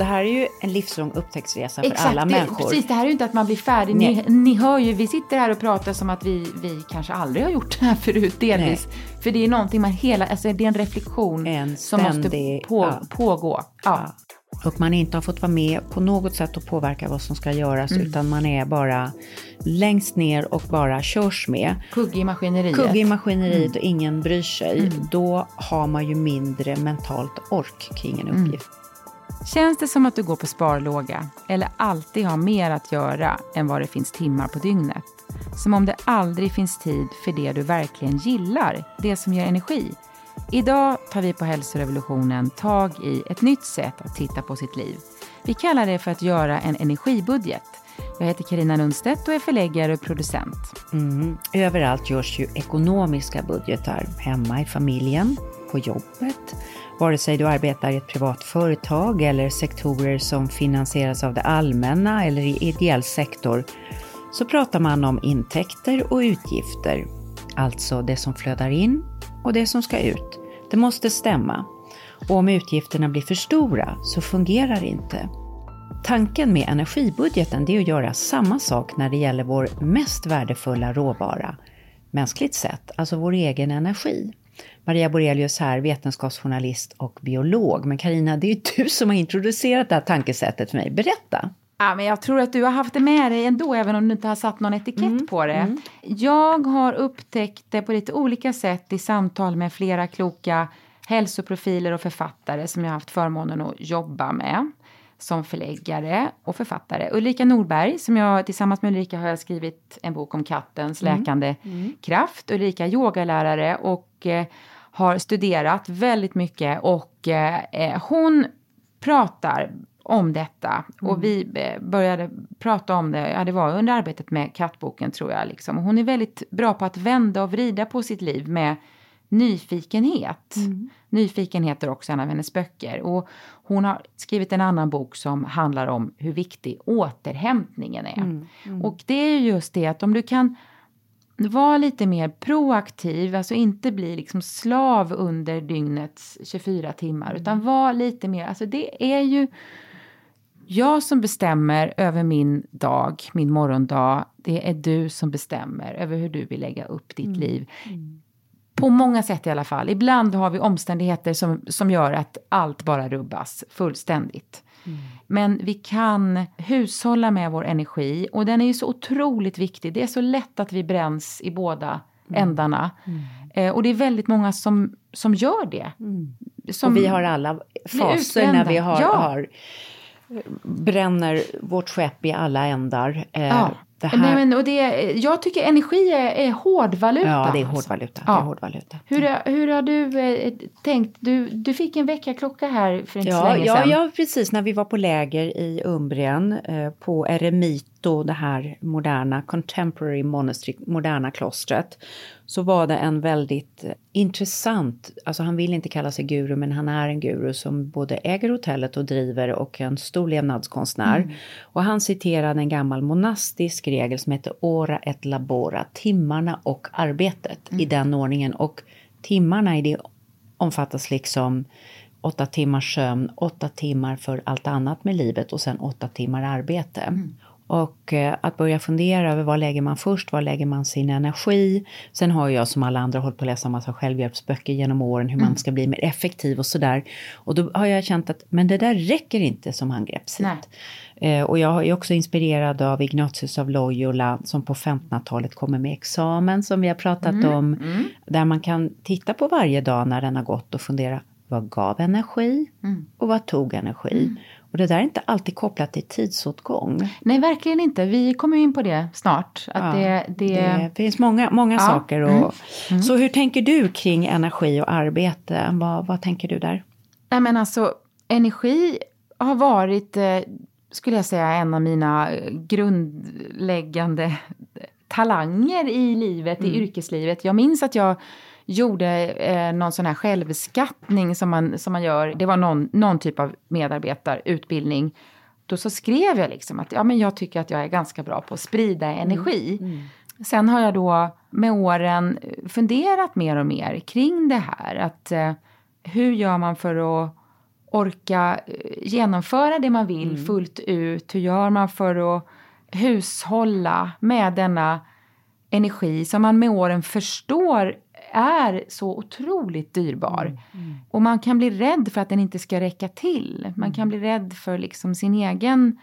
Det här är ju en livslång upptäcktsresa för Exakt, alla det, människor. Precis, det här är ju inte att man blir färdig. Ni, ni hör ju, vi sitter här och pratar som att vi, vi kanske aldrig har gjort det här förut delvis. För det är någonting man hela, alltså det är en reflektion En som måste ständig- på, ja. pågå. Ja. Och man inte har fått vara med på något sätt och påverka vad som ska göras Mm. utan man är bara längst ner och bara körs med. Kugge i maskineriet. Kugg i maskineriet Mm. och ingen bryr sig. Då har man ju mindre mentalt ork kring en Mm. uppgift. Känns det som att du går på sparlåga eller alltid har mer att göra än vad det finns timmar på dygnet? Som om det aldrig finns tid för det du verkligen gillar, det som ger energi. Idag tar vi på Hälsorevolutionen tag i ett nytt sätt att titta på sitt liv. Vi kallar det för att göra en energibudget. Jag heter Karina Lundstedt och är förläggare och producent. Mm. Överallt görs ju ekonomiska budgetar. Hemma i familjen, på jobbet, vare sig du arbetar i ett privat företag eller sektorer som finansieras av det allmänna eller i ideell sektor, så pratar man om intäkter och utgifter. Alltså det som flödar in och det som ska ut. Det måste stämma. Och om utgifterna blir för stora så fungerar det inte. Tanken med energibudgeten är att göra samma sak när det gäller vår mest värdefulla råvara, mänskligt sett, alltså vår egen energi. Maria Borelius här, vetenskapsjournalist och biolog. Men Karina, det är ju du som har introducerat det här tankesättet för mig. Berätta! Ja, men jag tror att du har haft det med dig ändå, även om du inte har satt någon etikett på det. Jag har upptäckt det på lite olika sätt i samtal med flera kloka hälsoprofiler och författare som jag har haft förmånen att jobba med som förläggare och författare. Ulrika Norberg, som jag tillsammans med Ulrika har jag skrivit en bok om kattens läkande kraft. Ulrika är yogalärare och eh, har studerat väldigt mycket och eh, hon pratar om detta. Och vi eh, började prata om det, ja det var under arbetet med kattboken tror jag. Liksom. Hon är väldigt bra på att vända och vrida på sitt liv med nyfikenhet. Nyfikenhet är också en av hennes böcker. Och hon har skrivit en annan bok som handlar om hur viktig återhämtningen är. Och det är just det att om du kan vara lite mer proaktiv, alltså inte bli liksom slav under dygnets 24 timmar, utan vara lite mer, alltså det är ju jag som bestämmer över min dag, min morgondag. Det är du som bestämmer över hur du vill lägga upp ditt liv. På många sätt i alla fall. Ibland har vi omständigheter som, som gör att allt bara rubbas fullständigt. Men vi kan hushålla med vår energi och den är ju så otroligt viktig. Det är så lätt att vi bränns i båda ändarna. Eh, och det är väldigt många som, som gör det. Som, och vi har alla faser när vi har, Ja. har bränner vårt skepp i alla ändar. Eh, Ja. Det här, Nej, men, och det, jag tycker energi är, är hårdvaluta. ja, det är hårdvaluta. Ja. Det är hårdvaluta. Hur, hur har du eh, tänkt? Du, du fick en väckarklocka här för inte så Ja, länge ja, sedan. ja, precis. När vi var på läger i Umbrien eh, på Eremito, det här moderna Contemporary Monastery, moderna klostret, så var det en väldigt intressant, alltså han vill inte kalla sig guru, men han är en guru som både äger hotellet och driver och en stor levnadskonstnär. Och han citerade en gammal monastisk regel som heter ora et labora, timmarna och arbetet i den ordningen. Och timmarna i det omfattas liksom åtta timmars sömn, åtta timmar för allt annat med livet och sen åtta timmar arbete. Och eh, att börja fundera över vad lägger man först, var lägger man sin energi. Sen har jag som alla andra hållit på att läsa en massa självhjälpsböcker genom åren hur man ska bli mer effektiv och sådär. Och då har jag känt att men det där räcker inte som angreppssätt. Eh, och jag är också inspirerad av Ignatius av Loyola som på 1500-talet kommer med examen som vi har pratat om. Där man kan titta på varje dag när den har gått och fundera vad gav energi och vad tog energi. Och det där är inte alltid kopplat till tidsåtgång. Nej, verkligen inte. Vi kommer in på det snart. Att Ja, det, det, Det finns många, många Ja, saker. Och, Så hur tänker du kring energi och arbete? Vad, vad tänker du där? Nej, men alltså, energi har varit, eh, skulle jag säga, en av mina eh, grundläggande talanger i livet, i yrkeslivet. Jag minns att jag gjorde eh, någon sån här självskattning som man, som man gör. Det var någon, någon typ av medarbetarutbildning. Då så skrev jag liksom att ja, men jag tycker att jag är ganska bra på att sprida energi. Sen har jag då med åren funderat mer och mer kring det här. Att eh, hur gör man för att orka eh, genomföra det man vill mm. fullt ut? Hur gör man för att hushålla med denna energi som man med åren förstår är så otroligt dyrbar. Mm. Mm. Och man kan bli rädd för att den inte ska räcka till. Man kan bli rädd för liksom sin egen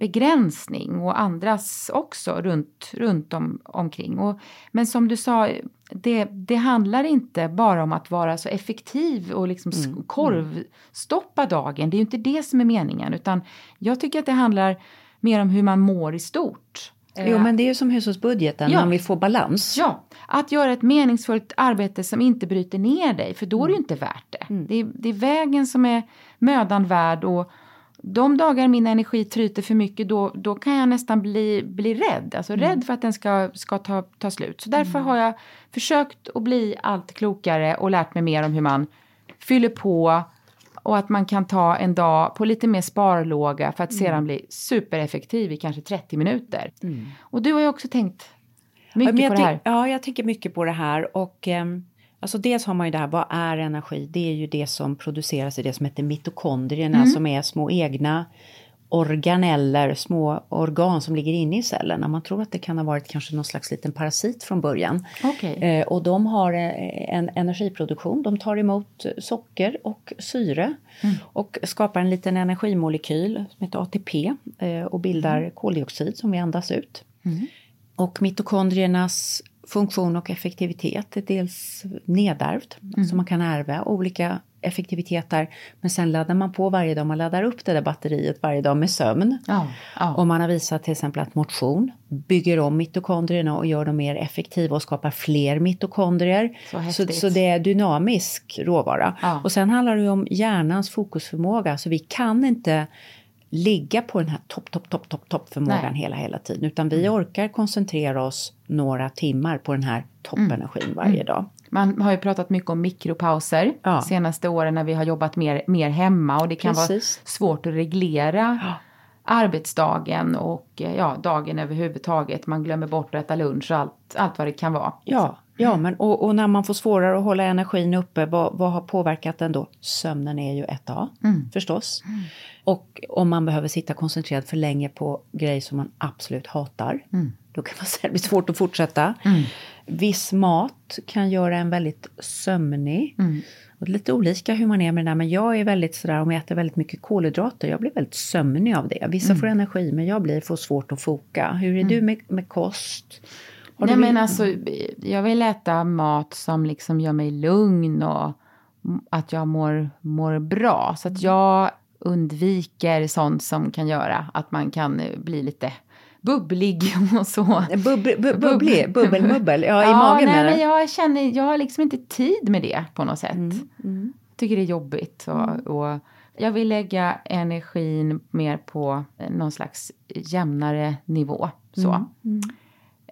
begränsning och andras också runt, runt om, omkring. Och, men som du sa, det, det handlar inte bara om att vara så effektiv och liksom mm. korvstoppa dagen. Det är ju inte det som är meningen utan jag tycker att det handlar mer om hur man mår i stort. Jo, men det är ju som hushållsbudgeten, ja. man vill få balans. Ja, att göra ett meningsfullt arbete som inte bryter ner dig, för då är det ju inte värt det. Mm. Det, är, det är vägen som är mödan värd och de dagar min energi tryter för mycket då, då kan jag nästan bli, bli rädd. Alltså mm. rädd för att den ska, ska ta, ta slut. Så därför mm. har jag försökt att bli allt klokare och lärt mig mer om hur man fyller på och att man kan ta en dag på lite mer sparlåga för att mm. sedan bli supereffektiv i kanske 30 minuter. Mm. Och du har ju också tänkt mycket ja, på det här. Ja, jag tänker mycket på det här och um, alltså dels har man ju det här, vad är energi? Det är ju det som produceras i det som heter mitokondrierna mm. som är små egna organeller, små organ som ligger inne i cellerna. Man tror att det kan ha varit kanske någon slags liten parasit från början. Okay. Eh, och de har eh, en energiproduktion, de tar emot socker och syre mm. och skapar en liten energimolekyl som heter ATP eh, och bildar mm. koldioxid som vi andas ut. Mm. Och mitokondriernas funktion och effektivitet är dels nedärvt, mm. så man kan ärva olika effektiviteter. Men sen laddar man på varje dag, man laddar upp det där batteriet varje dag med sömn. Ja, ja. Och man har visat till exempel att motion bygger om mitokondrierna och gör dem mer effektiva och skapar fler mitokondrier. Så, så, så, det är dynamisk råvara. Ja. Och sen handlar det ju om hjärnans fokusförmåga, så vi kan inte ligga på den här topp, topp, topp, topp, topp förmågan hela, hela tiden. Utan vi mm. orkar koncentrera oss några timmar på den här toppenergin mm. varje mm. dag. Man har ju pratat mycket om mikropauser ja. senaste åren när vi har jobbat mer, mer hemma och det kan Precis. vara svårt att reglera ja. arbetsdagen och eh, ja, dagen överhuvudtaget. Man glömmer bort att äta lunch och allt, allt vad det kan vara. Ja, ja men och, och, när man får svårare att hålla energin uppe, vad, vad har påverkat den då? Sömnen är ju ett A mm. förstås. Mm. Och om man behöver sitta koncentrerad för länge på grejer som man absolut hatar, mm. då kan det bli svårt att fortsätta. Mm. Viss mat kan göra en väldigt sömnig. Mm. Och lite olika hur man är med det där, men jag är väldigt sådär, om jag äter väldigt mycket kolhydrater, jag blir väldigt sömnig av det. Vissa mm. får energi, men jag blir, får svårt att foka. Hur är mm. du med, med kost? Har Nej, men alltså, jag vill äta mat som liksom gör mig lugn och att jag mår, mår bra. Så att jag undviker sånt som kan göra att man kan bli lite bubblig och så. Bub, bu, bubblig, bubbelmubbel, ja, i ja, magen nej, men jag känner, jag har liksom inte tid med det på något sätt. Mm, mm. Tycker det är jobbigt och, mm. och jag vill lägga energin mer på någon slags jämnare nivå. Så. Mm.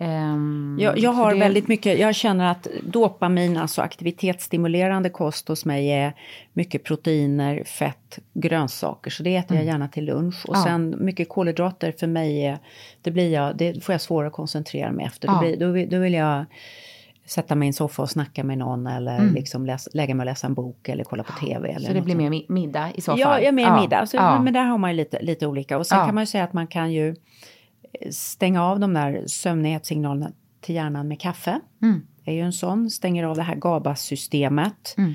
Um, jag, jag har det... väldigt mycket, jag känner att dopamin, alltså aktivitetsstimulerande kost hos mig är mycket proteiner, fett, grönsaker. Så det äter jag mm. gärna till lunch. Och ja. sen mycket kolhydrater för mig är, det blir jag, det får jag svårare att koncentrera mig efter. Ja. Då, blir, då, då vill jag sätta mig i en soffa och snacka med någon eller mm. liksom läsa, lägga mig och läsa en bok eller kolla på TV. Eller så det blir mer middag i så fall? Ja, ja mer ja. middag. Så, ja. Men där har man ju lite, lite olika. Och sen kan man ju säga att man kan ju stänga av de där sömnighetssignalerna till hjärnan med kaffe. Mm. Det är ju en sån, stänger av det här GABA-systemet. Mm.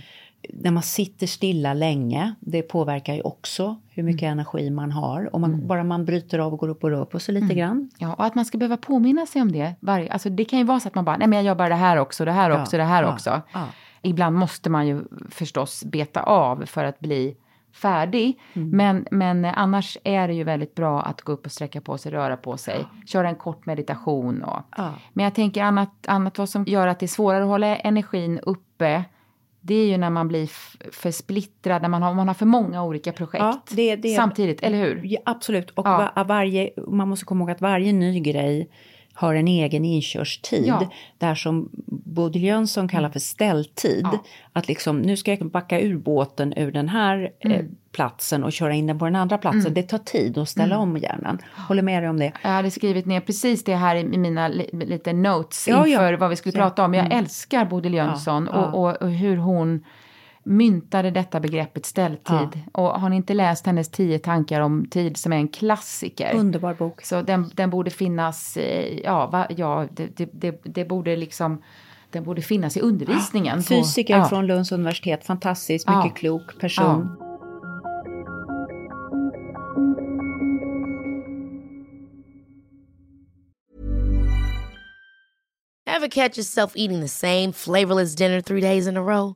När man sitter stilla länge, det påverkar ju också hur mycket mm. energi man har. Och man, mm. bara man bryter av och går upp och rör på sig lite mm. grann. Ja, och att man ska behöva påminna sig om det. Varje, alltså det kan ju vara så att man bara, nej men jag gör bara det här också, det här ja, också, det här ja, också. Ja. Ibland måste man ju förstås beta av för att bli färdig. Mm. Men, men annars är det ju väldigt bra att gå upp och sträcka på sig, röra på sig, ja. köra en kort meditation. Och, ja. Men jag tänker annat, annat vad som gör att det är svårare att hålla energin uppe det är ju när man blir för splittrad, när man har, man har för många olika projekt ja, det, det, samtidigt, eller hur? Ja, absolut, och var, varje, man måste komma ihåg att varje ny grej har en egen inkörstid. Ja. Där som Bodil Jönsson kallar för ställtid. Ja. Att liksom, nu ska jag backa ur båten ur den här eh, mm. eh, platsen och köra in den på den andra platsen. Mm. Det tar tid att ställa mm. om hjärnan. Håller med dig om det. Jag hade skrivit ner precis det här i mina li, lite notes ja, inför vad vi skulle prata om. Jag mm. älskar Bodil Jönsson och, och, och hur hon myntade detta begreppet ställtid. Och har ni inte läst hennes tio tankar om tid som är en klassiker. Underbar bok. Så den, den borde finnas, ja, va, ja det, det, det, det borde liksom den borde finnas i undervisningen. Fysiker på, från Lunds universitet, fantastiskt, mycket klok person. Have catch yourself eating the same flavorless dinner three days in a row?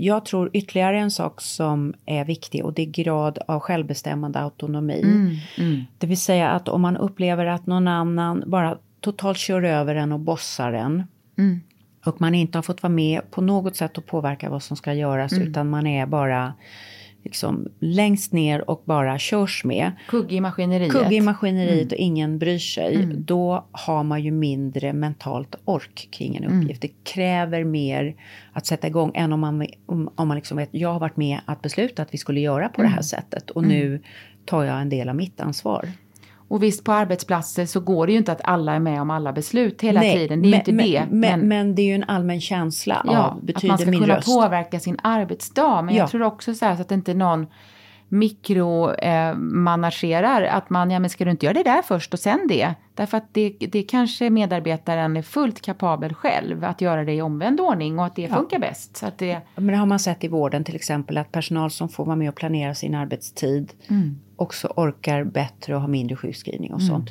Jag tror ytterligare en sak som är viktig och det är grad av självbestämmande autonomi. Mm, mm. Det vill säga att om man upplever att någon annan bara totalt kör över en och bossar en. Mm. Och man inte har fått vara med på något sätt och påverka vad som ska göras Mm. utan man är bara liksom längst ner och bara körs med. Kugg i maskineriet. Kugg i maskineriet Mm. och ingen bryr sig. Då har man ju mindre mentalt ork kring en Mm. uppgift. Det kräver mer att sätta igång än om man, om, om man liksom vet, jag har varit med att besluta att vi skulle göra på Mm. det här sättet och nu tar jag en del av mitt ansvar. Och visst, på arbetsplatser så går det ju inte att alla är med om alla beslut hela Nej, tiden. Det är men, inte men, det. Men, men, det är ju en allän känsla ja, av, att betyder man ska min kunna röst? påverka sin arbetsdag. Men Ja. jag tror också så, här, så att inte någon mikromanagerar. Eh, att man, ja men ska du inte göra det där först och sen det? Därför att det, det kanske medarbetaren är fullt kapabel själv att göra det i omvänd ordning och att det funkar bäst. Så att det, Men det har man sett i vården till exempel att personal som får vara med och planera sin arbetstid Mm. också orkar bättre och har mindre sjukskrivning och sånt.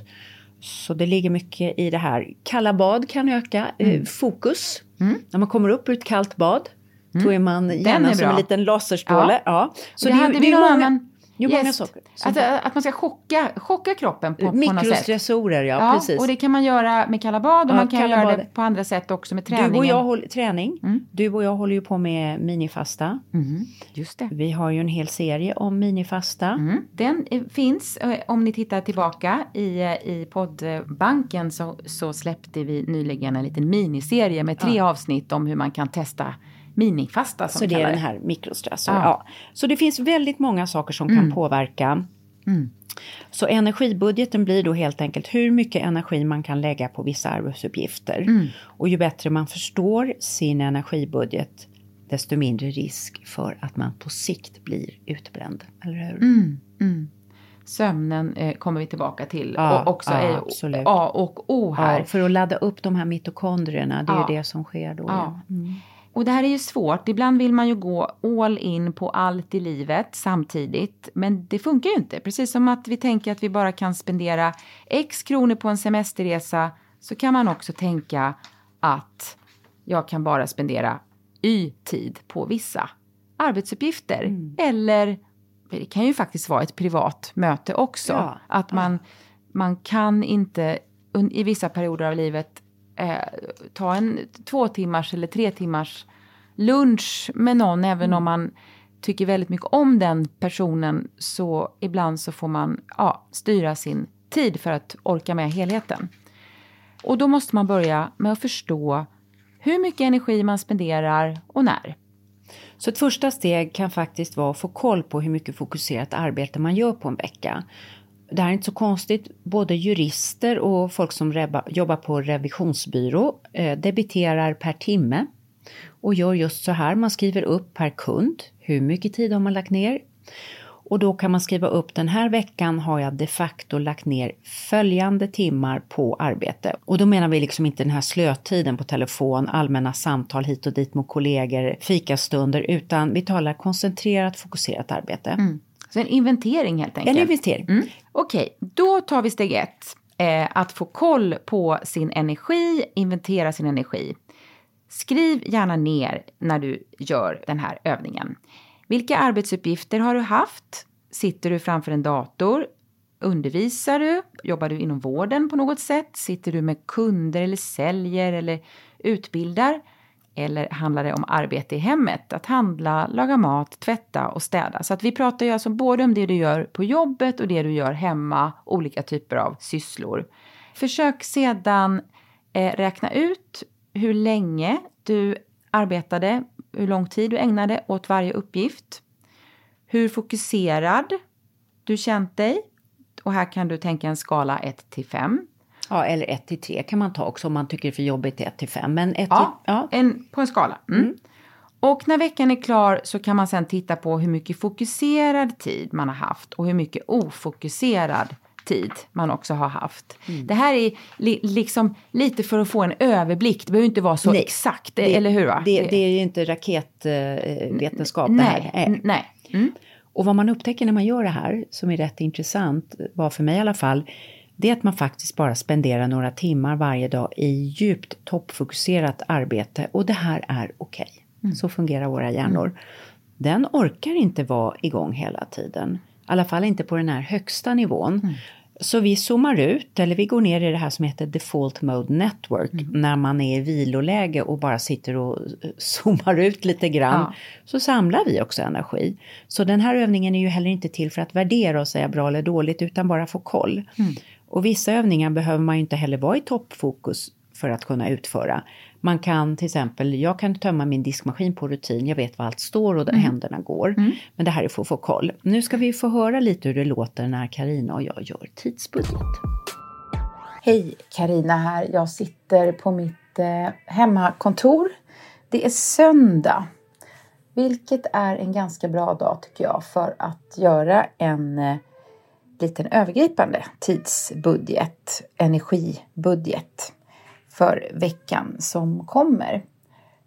Så det ligger mycket i det här. Kalla bad kan öka Mm. eh, fokus. När man kommer upp ur ett kallt bad då är man Mm. är som en liten laserstråle. Ja. Så det det, det är många, det är många saker. Att, att man ska chocka, chocka kroppen på, på något sätt. Mikrostressorer, ja, Ja, precis. och det kan man göra med kalla bad och Ja, man kan göra det på andra sätt också med träningen. Du och jag håller, träning. Mm. Du och jag håller ju på med minifasta. Mhm, just det. Vi har ju en hel serie om minifasta. Mm. Den eh, finns, eh, om ni tittar tillbaka i, eh, i poddbanken så, så släppte vi nyligen en liten miniserie med tre avsnitt om hur man kan testa minifasta som Så det är den här mikrostressor. Ja. Ja. Så det finns väldigt många saker som kan påverka. Så energibudgeten blir då helt enkelt hur mycket energi man kan lägga på vissa arbetsuppgifter. Och ju bättre man förstår sin energibudget desto mindre risk för att man på sikt blir utbränd. Eller hur? Sömnen eh, kommer vi tillbaka till. Ja, och också ja, är absolut. A och O här. Ja, för att ladda upp de här mitokondrierna, det är ju det som sker då. Mm. Och det här är ju svårt. Ibland vill man ju gå all in på allt i livet samtidigt. Men det funkar ju inte. Precis som att vi tänker att vi bara kan spendera x kronor på en semesterresa så kan man också tänka att jag kan bara spendera y tid på vissa arbetsuppgifter. Mm. Eller det kan ju faktiskt vara ett privat möte också. Ja, Att man, man kan inte i vissa perioder av livet eh, ta en två timmars eller tre timmars lunch med någon även Mm. om man tycker väldigt mycket om den personen så ibland så får man ja, styra sin tid för att orka med helheten. Och då måste man börja med att förstå hur mycket energi man spenderar och när. Så ett första steg kan faktiskt vara att få koll på hur mycket fokuserat arbete man gör på en vecka. Det här är inte så konstigt. Både jurister och folk som jobbar på revisionsbyrå eh, debiterar per timme och gör just så här. Man skriver upp per kund. Hur mycket tid har man lagt ner? Och då kan man skriva upp den här veckan har jag de facto lagt ner följande timmar på arbete. Och då menar vi liksom inte den här slötiden på telefon, allmänna samtal hit och dit med kollegor, fikastunder, utan vi talar koncentrerat, fokuserat arbete. Mm. Så en inventering helt enkelt? En inventering. Mm. Okej, okay, då tar vi steg ett. Eh, att få koll på sin energi, inventera sin energi. Skriv gärna ner när du gör den här övningen. Vilka arbetsuppgifter har du haft? Sitter du framför en dator? Undervisar du? Jobbar du inom vården på något sätt? Sitter du med kunder eller säljer eller utbildar? Eller handlar det om arbete i hemmet? Att handla, laga mat, tvätta och städa. Så att vi pratar ju alltså både om det du gör på jobbet och det du gör hemma, olika typer av sysslor. Försök sedan eh, räkna ut hur länge du arbetade, hur lång tid du ägnade åt varje uppgift. Hur fokuserad du känt dig. Och här kan du tänka en skala 1 till 5. Ja, eller 1 till 3 kan man ta också om man tycker det är för jobbigt 1 till 5. Men 1 ja, till, ja. En, på en skala. Mm. Mm. Och när veckan är klar så kan man sen titta på hur mycket fokuserad tid man har haft och hur mycket ofokuserad tid man också har haft. Mm. Det här är li liksom lite för att få en överblick. Det behöver inte vara så nej, exakt, det, eller hur? Va? Det, det, är ju inte raketvetenskap eh, det här är. Nej. Mm. Och vad man upptäcker när man gör det här, som är rätt intressant, var för mig i alla fall, det är att man faktiskt bara spenderar några timmar varje dag i djupt toppfokuserat arbete och det här är okej. Okay. Mm. Så fungerar våra hjärnor. Den orkar inte vara igång hela tiden. I alla fall inte på den här högsta nivån. Mm. Så vi zoomar ut, eller vi går ner i det här som heter Default Mode Network, mm. när man är i viloläge och bara sitter och eh, zoomar ut lite grann. Ja. Så samlar vi också energi. Så den här övningen är ju heller inte till för att värdera och säga bra eller dåligt, utan bara få koll. Mm. Och vissa övningar behöver man ju inte heller vara i toppfokus för att kunna utföra. Man kan till exempel, jag kan tömma min diskmaskin på rutin, jag vet var allt står och där mm. händerna går. Mm. Men det här är för att få koll. Nu ska vi få höra lite hur det låter när Karina och jag gör tidsbudget. Hej, Karina här. Jag sitter på mitt eh, hemmakontor. Det är söndag, vilket är en ganska bra dag tycker jag för att göra en eh, liten övergripande tidsbudget, energibudget för veckan som kommer.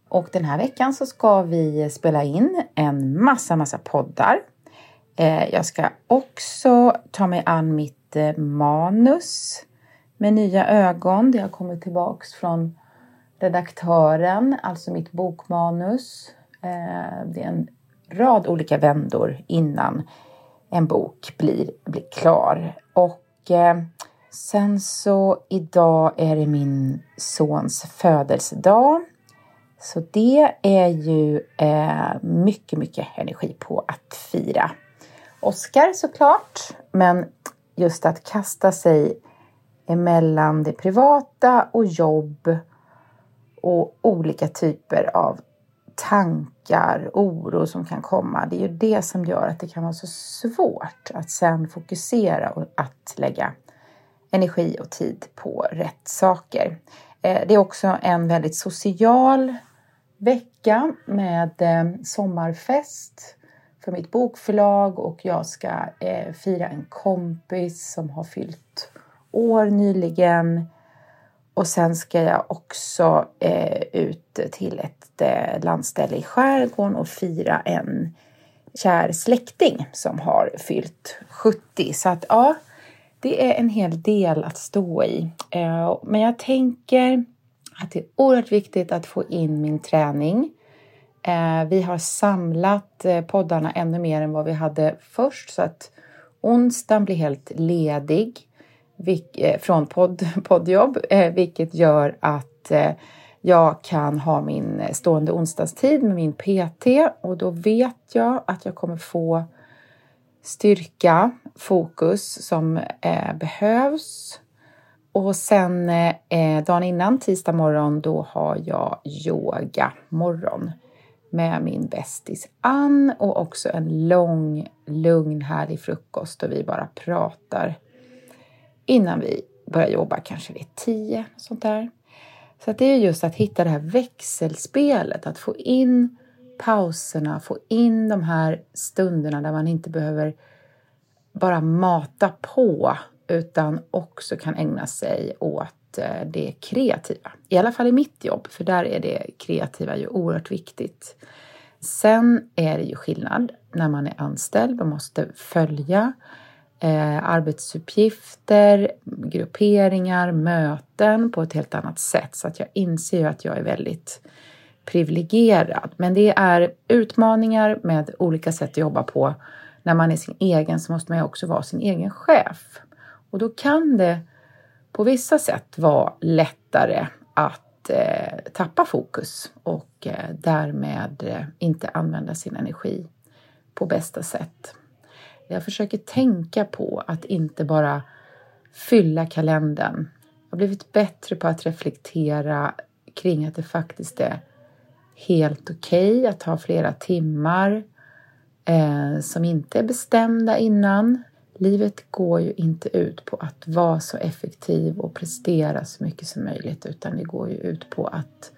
Och den här veckan så ska vi spela in en massa, massa poddar. Eh, jag ska också ta mig an mitt eh, manus med nya ögon. Det har kommit tillbaks från redaktören, alltså mitt bokmanus. Eh, det är en rad olika vändor innan en bok blir, blir klar. Och eh, Sen så idag är det min sons födelsedag. Så det är ju eh, mycket, mycket energi på att fira. Oscar såklart, men just att kasta sig emellan det privata och jobb och olika typer av tankar, oro som kan komma. Det är ju det som gör att det kan vara så svårt att sen fokusera och att lägga energi och tid på rätt saker. Eh, det är också en väldigt social vecka med eh, sommarfest för mitt bokförlag och jag ska eh, fira en kompis som har fyllt år nyligen. Och sen ska jag också eh, ut till ett eh, landställe i skärgården och fira en kär släkting som har fyllt 70. Så att ja, det är en hel del att stå i. Eh, men jag tänker att det är oerhört viktigt att få in min träning. Eh, vi har samlat eh, poddarna ännu mer än vad vi hade först så att onsdagen blir helt ledig Eh, från podd, poddjobb eh, vilket gör att eh, jag kan ha min stående onsdagstid med min PT och då vet jag att jag kommer få styrka, fokus som behövs. Och sen dagen innan, tisdag morgon, då har jag yoga morgon med min bästis Ann och också en lång, lugn, härlig frukost och vi bara pratar innan vi börjar jobba, kanske vid tio, sånt där. Så att det är just att hitta det här växelspelet, att få in pauserna, få in de här stunderna där man inte behöver bara mata på utan också kan ägna sig åt eh, det kreativa. I alla fall i mitt jobb, för där är det kreativa ju oerhört viktigt. Sen är det ju skillnad när man är anställd och måste följa eh, arbetsuppgifter, grupperingar, möten på ett helt annat sätt. Så att jag inser ju att jag är väldigt privilegierad. Men det är utmaningar med olika sätt att jobba på. När man är sin egen så måste man ju också vara sin egen chef. Och då kan det på vissa sätt vara lättare att eh, tappa fokus och eh, därmed eh, inte använda sin energi på bästa sätt. Jag försöker tänka på att inte bara fylla kalendern. Jag har blivit bättre på att reflektera kring att det faktiskt är helt okej okay att ha flera timmar eh, som inte är bestämda innan. Livet går ju inte ut på att vara så effektiv och prestera så mycket som möjligt utan det går ju ut på att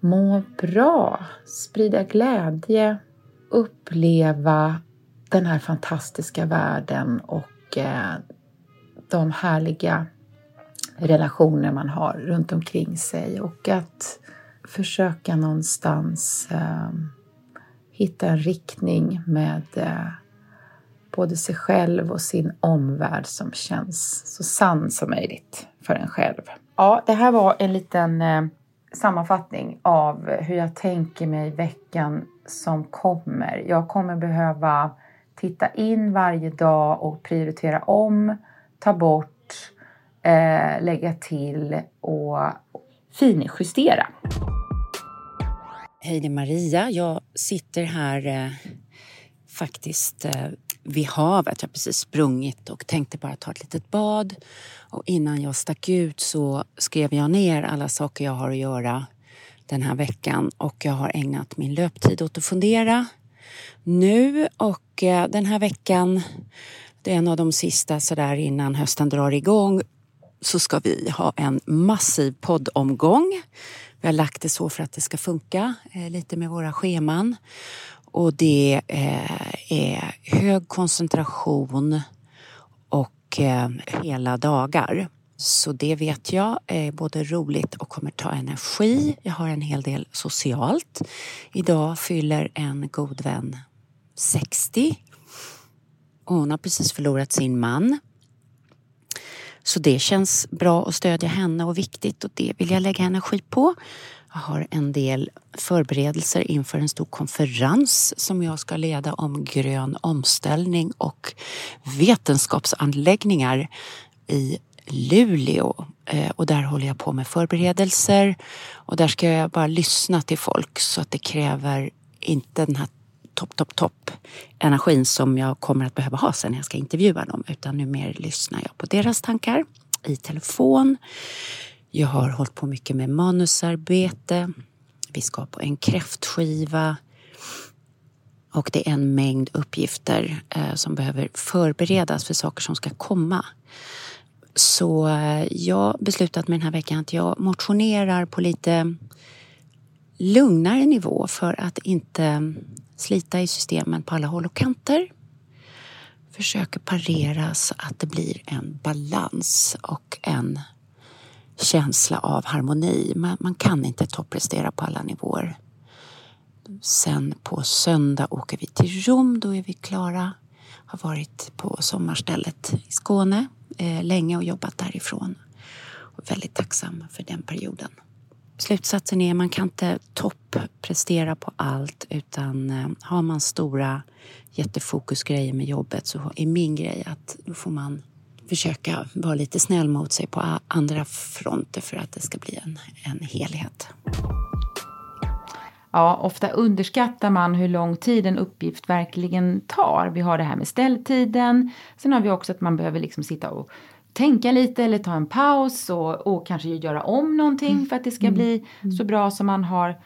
må bra, sprida glädje, uppleva den här fantastiska världen och eh, de härliga relationer man har runt omkring sig och att försöka någonstans eh, hitta en riktning med eh, både sig själv och sin omvärld som känns så sann som möjligt för en själv. Ja, det här var en liten eh, sammanfattning av hur jag tänker mig veckan som kommer. Jag kommer behöva titta in varje dag och prioritera om, ta bort, eh, lägga till och finjustera. Hej, det är Maria. Jag sitter här eh, faktiskt eh, vid havet. Jag har precis sprungit och tänkte bara ta ett litet bad. Och innan jag stack ut så skrev jag ner alla saker jag har att göra den här veckan och jag har ägnat min löptid åt att fundera nu och eh, den här veckan, det är en av de sista sådär innan hösten drar igång, så ska vi ha en massiv poddomgång. Vi har lagt det så för att det ska funka eh, lite med våra scheman. Och det eh, är hög koncentration och eh, hela dagar. Så det vet jag är både roligt och kommer ta energi. Jag har en hel del socialt. Idag fyller en god vän 60. Och hon har precis förlorat sin man. Så det känns bra att stödja henne och viktigt och det vill jag lägga energi på. Jag har en del förberedelser inför en stor konferens som jag ska leda om grön omställning och vetenskapsanläggningar i Luleå eh, och där håller jag på med förberedelser och där ska jag bara lyssna till folk så att det kräver inte den här topp, topp, topp energin som jag kommer att behöva ha sen när jag ska intervjua dem utan nu mer lyssnar jag på deras tankar i telefon. Jag har hållit på mycket med manusarbete. Vi ska på en kräftskiva och det är en mängd uppgifter eh, som behöver förberedas för saker som ska komma. Så jag jag beslutat mig den här veckan att jag motionerar på lite lugnare nivå för att inte slita i systemen på alla håll och kanter. Försöker parera så att det blir en balans och en känsla av harmoni. Man, man kan inte topprestera på alla nivåer. Sen på söndag åker vi till Rom, då är vi klara. Har varit på sommarstället i Skåne eh, länge och jobbat därifrån. Och väldigt tacksam för den perioden. Slutsatsen är att man kan inte topprestera på allt utan eh, har man stora jättefokusgrejer med jobbet så är min grej att då får man försöka vara lite snäll mot sig på andra fronter för att det ska bli en, en helhet. Ja, ofta underskattar man hur lång tid en uppgift verkligen tar. Vi har det här med ställtiden. Sen har vi också att man behöver liksom sitta och tänka lite eller ta en paus och, och kanske göra om någonting mm. för att det ska bli så bra som man har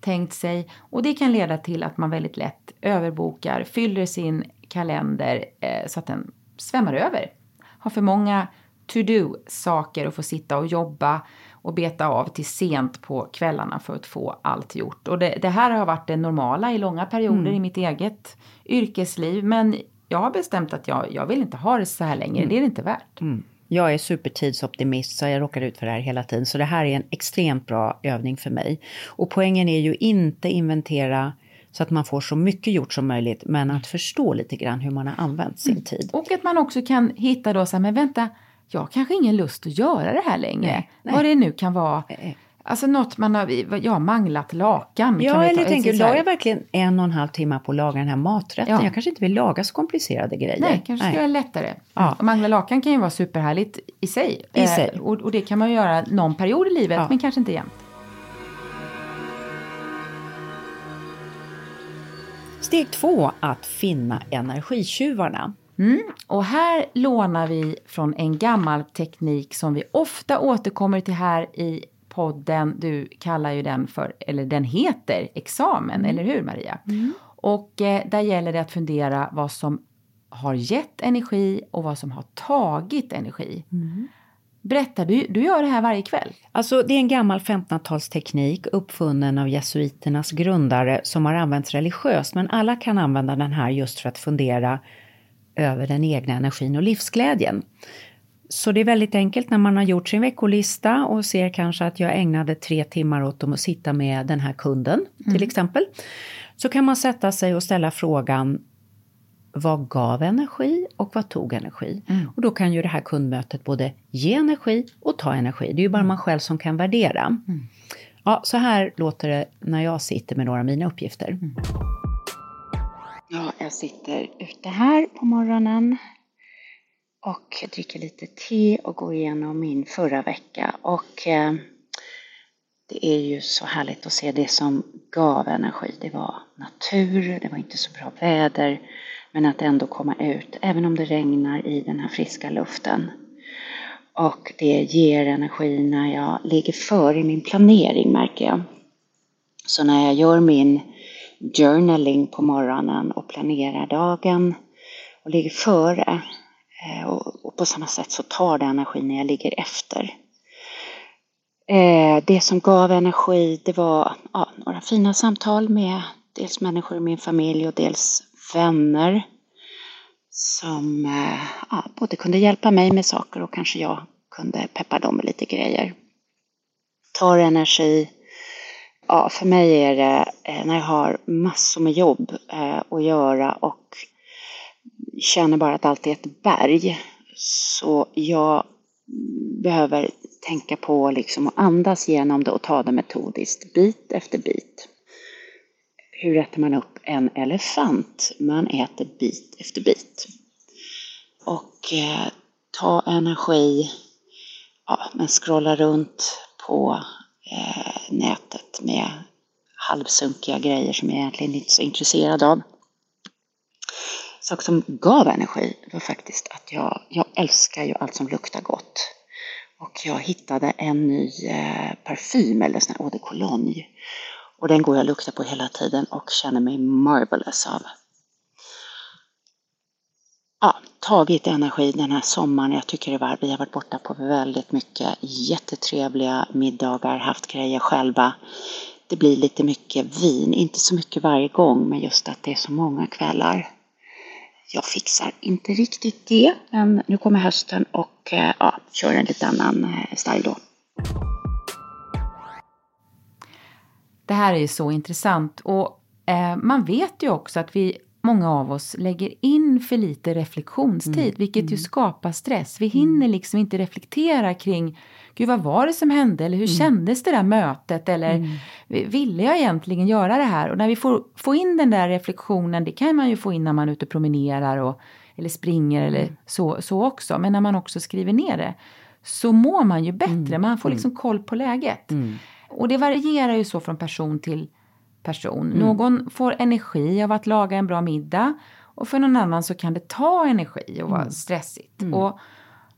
tänkt sig. Och det kan leda till att man väldigt lätt överbokar, fyller sin kalender eh, så att den svämmar över. Har för många to-do-saker och få sitta och jobba och beta av till sent på kvällarna för att få allt gjort. Och det, det här har varit det normala i långa perioder mm. i mitt eget yrkesliv. Men jag har bestämt att jag, jag vill inte ha det så här längre, mm. det är det inte värt. Mm. Jag är supertidsoptimist så jag råkar ut för det här hela tiden. Så det här är en extremt bra övning för mig. Och poängen är ju inte inventera så att man får så mycket gjort som möjligt, men att förstå lite grann hur man har använt sin mm. tid. Och att man också kan hitta då så här, men vänta, jag har kanske ingen lust att göra det här längre. Nej, nej. Vad det nu kan vara. Alltså något man har, ja, manglat lakan. Ja, eller ta, tänker, la jag verkligen en och en halv timme på att laga den här maträtten? Ja. Jag kanske inte vill laga så komplicerade grejer. Nej, kanske Nej. ska göra lättare. Ja. Och mangla lakan kan ju vara superhärligt i sig. I eh, sig. Och, och, det kan man göra någon period i livet, ja. men kanske inte jämt. Steg två, att finna energitjuvarna. Mm. Och här lånar vi från en gammal teknik som vi ofta återkommer till här i podden. Du kallar ju den för, eller den heter examen, mm. eller hur Maria? Mm. Och eh, där gäller det att fundera vad som har gett energi och vad som har tagit energi. Mm. Berätta, du, du gör det här varje kväll. Alltså, det är en gammal 1500-talsteknik uppfunnen av jesuiternas grundare som har använts religiöst, men alla kan använda den här just för att fundera över den egna energin och livsglädjen. Så det är väldigt enkelt när man har gjort sin veckolista och ser kanske att jag ägnade tre timmar åt att sitta med den här kunden mm. till exempel. Så kan man sätta sig och ställa frågan vad gav energi och vad tog energi? Mm. Och då kan ju det här kundmötet både ge energi och ta energi. Det är ju bara mm. man själv som kan värdera. Mm. Ja, så här låter det när jag sitter med några av mina uppgifter. Ja, jag sitter ute här på morgonen och dricker lite te och går igenom min förra vecka. Och eh, det är ju så härligt att se det som gav energi. Det var natur, det var inte så bra väder, men att ändå komma ut, även om det regnar i den här friska luften. Och det ger energi när jag ligger före i min planering märker jag. Så när jag gör min journaling på morgonen och planerar dagen och ligger före. Eh, och på samma sätt så tar det energi när jag ligger efter. Eh, det som gav energi det var ja, några fina samtal med dels människor i min familj och dels vänner som eh, ja, både kunde hjälpa mig med saker och kanske jag kunde peppa dem med lite grejer. Tar energi Ja, för mig är det eh, när jag har massor med jobb eh, att göra och känner bara att allt är ett berg. Så jag behöver tänka på liksom att andas genom det och ta det metodiskt, bit efter bit. Hur äter man upp en elefant? Man äter bit efter bit. Och eh, ta energi, ja, men scrolla runt på eh, nätet med halvsunkiga grejer som jag egentligen inte är så intresserad av. Sak som gav energi var faktiskt att jag, jag älskar ju allt som luktar gott. Och jag hittade en ny eh, parfym, eller sån här eau de cologne. Och den går jag och luktar på hela tiden och känner mig marvelous av ja, tagit energi den här sommaren. Jag tycker det var, vi har varit borta på väldigt mycket jättetrevliga middagar, haft grejer själva. Det blir lite mycket vin, inte så mycket varje gång, men just att det är så många kvällar. Jag fixar inte riktigt det, men nu kommer hösten och eh, ja, kör en lite annan eh, style då. Det här är ju så intressant och eh, man vet ju också att vi många av oss lägger in för lite reflektionstid, mm. vilket ju mm. skapar stress. Vi hinner mm. liksom inte reflektera kring Gud, vad var det som hände? Eller hur mm. kändes det där mötet? Eller mm. ville jag egentligen göra det här? Och när vi får, får in den där reflektionen, det kan man ju få in när man är ute och promenerar och, eller springer eller mm. så, så också. Men när man också skriver ner det så mår man ju bättre. Man får liksom koll på läget. Och det varierar ju så från person till person. Mm. Någon får energi av att laga en bra middag och för någon annan så kan det ta energi och vara mm. stressigt. Mm. Och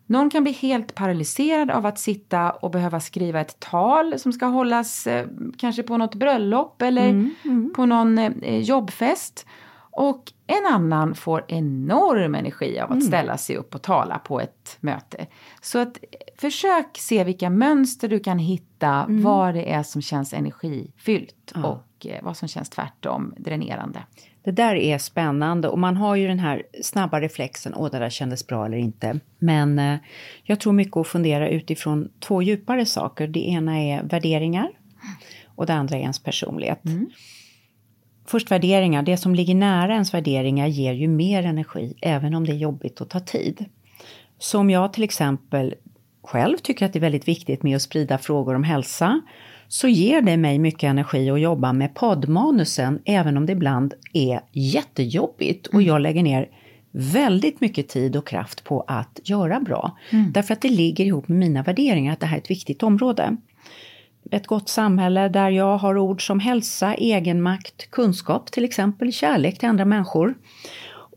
Någon kan bli helt paralyserad av att sitta och behöva skriva ett tal som ska hållas eh, kanske på något bröllop eller Mm, mm. på någon eh, jobbfest. Och en annan får enorm energi av att Mm. ställa sig upp och tala på ett möte. Så att eh, försök se vilka mönster du kan hitta, vad det är som känns energifyllt Mm. Ja. och eh, vad som känns tvärtom dränerande. Det där är spännande och man har ju den här snabba reflexen, åh det där kändes bra eller inte. Men eh, jag tror mycket att fundera utifrån två djupare saker. Det ena är värderingar och det andra är ens personlighet. Först värderingar, det som ligger nära ens värderingar ger ju mer energi även om det är jobbigt och tar tid. Så om jag till exempel själv tycker att det är väldigt viktigt med att sprida frågor om hälsa så ger det mig mycket energi att jobba med poddmanusen även om det ibland är jättejobbigt och jag lägger ner väldigt mycket tid och kraft på att göra bra. Därför att det ligger ihop med mina värderingar att det här är ett viktigt område. Ett gott samhälle där jag har ord som hälsa, egenmakt, kunskap till exempel, kärlek till andra människor.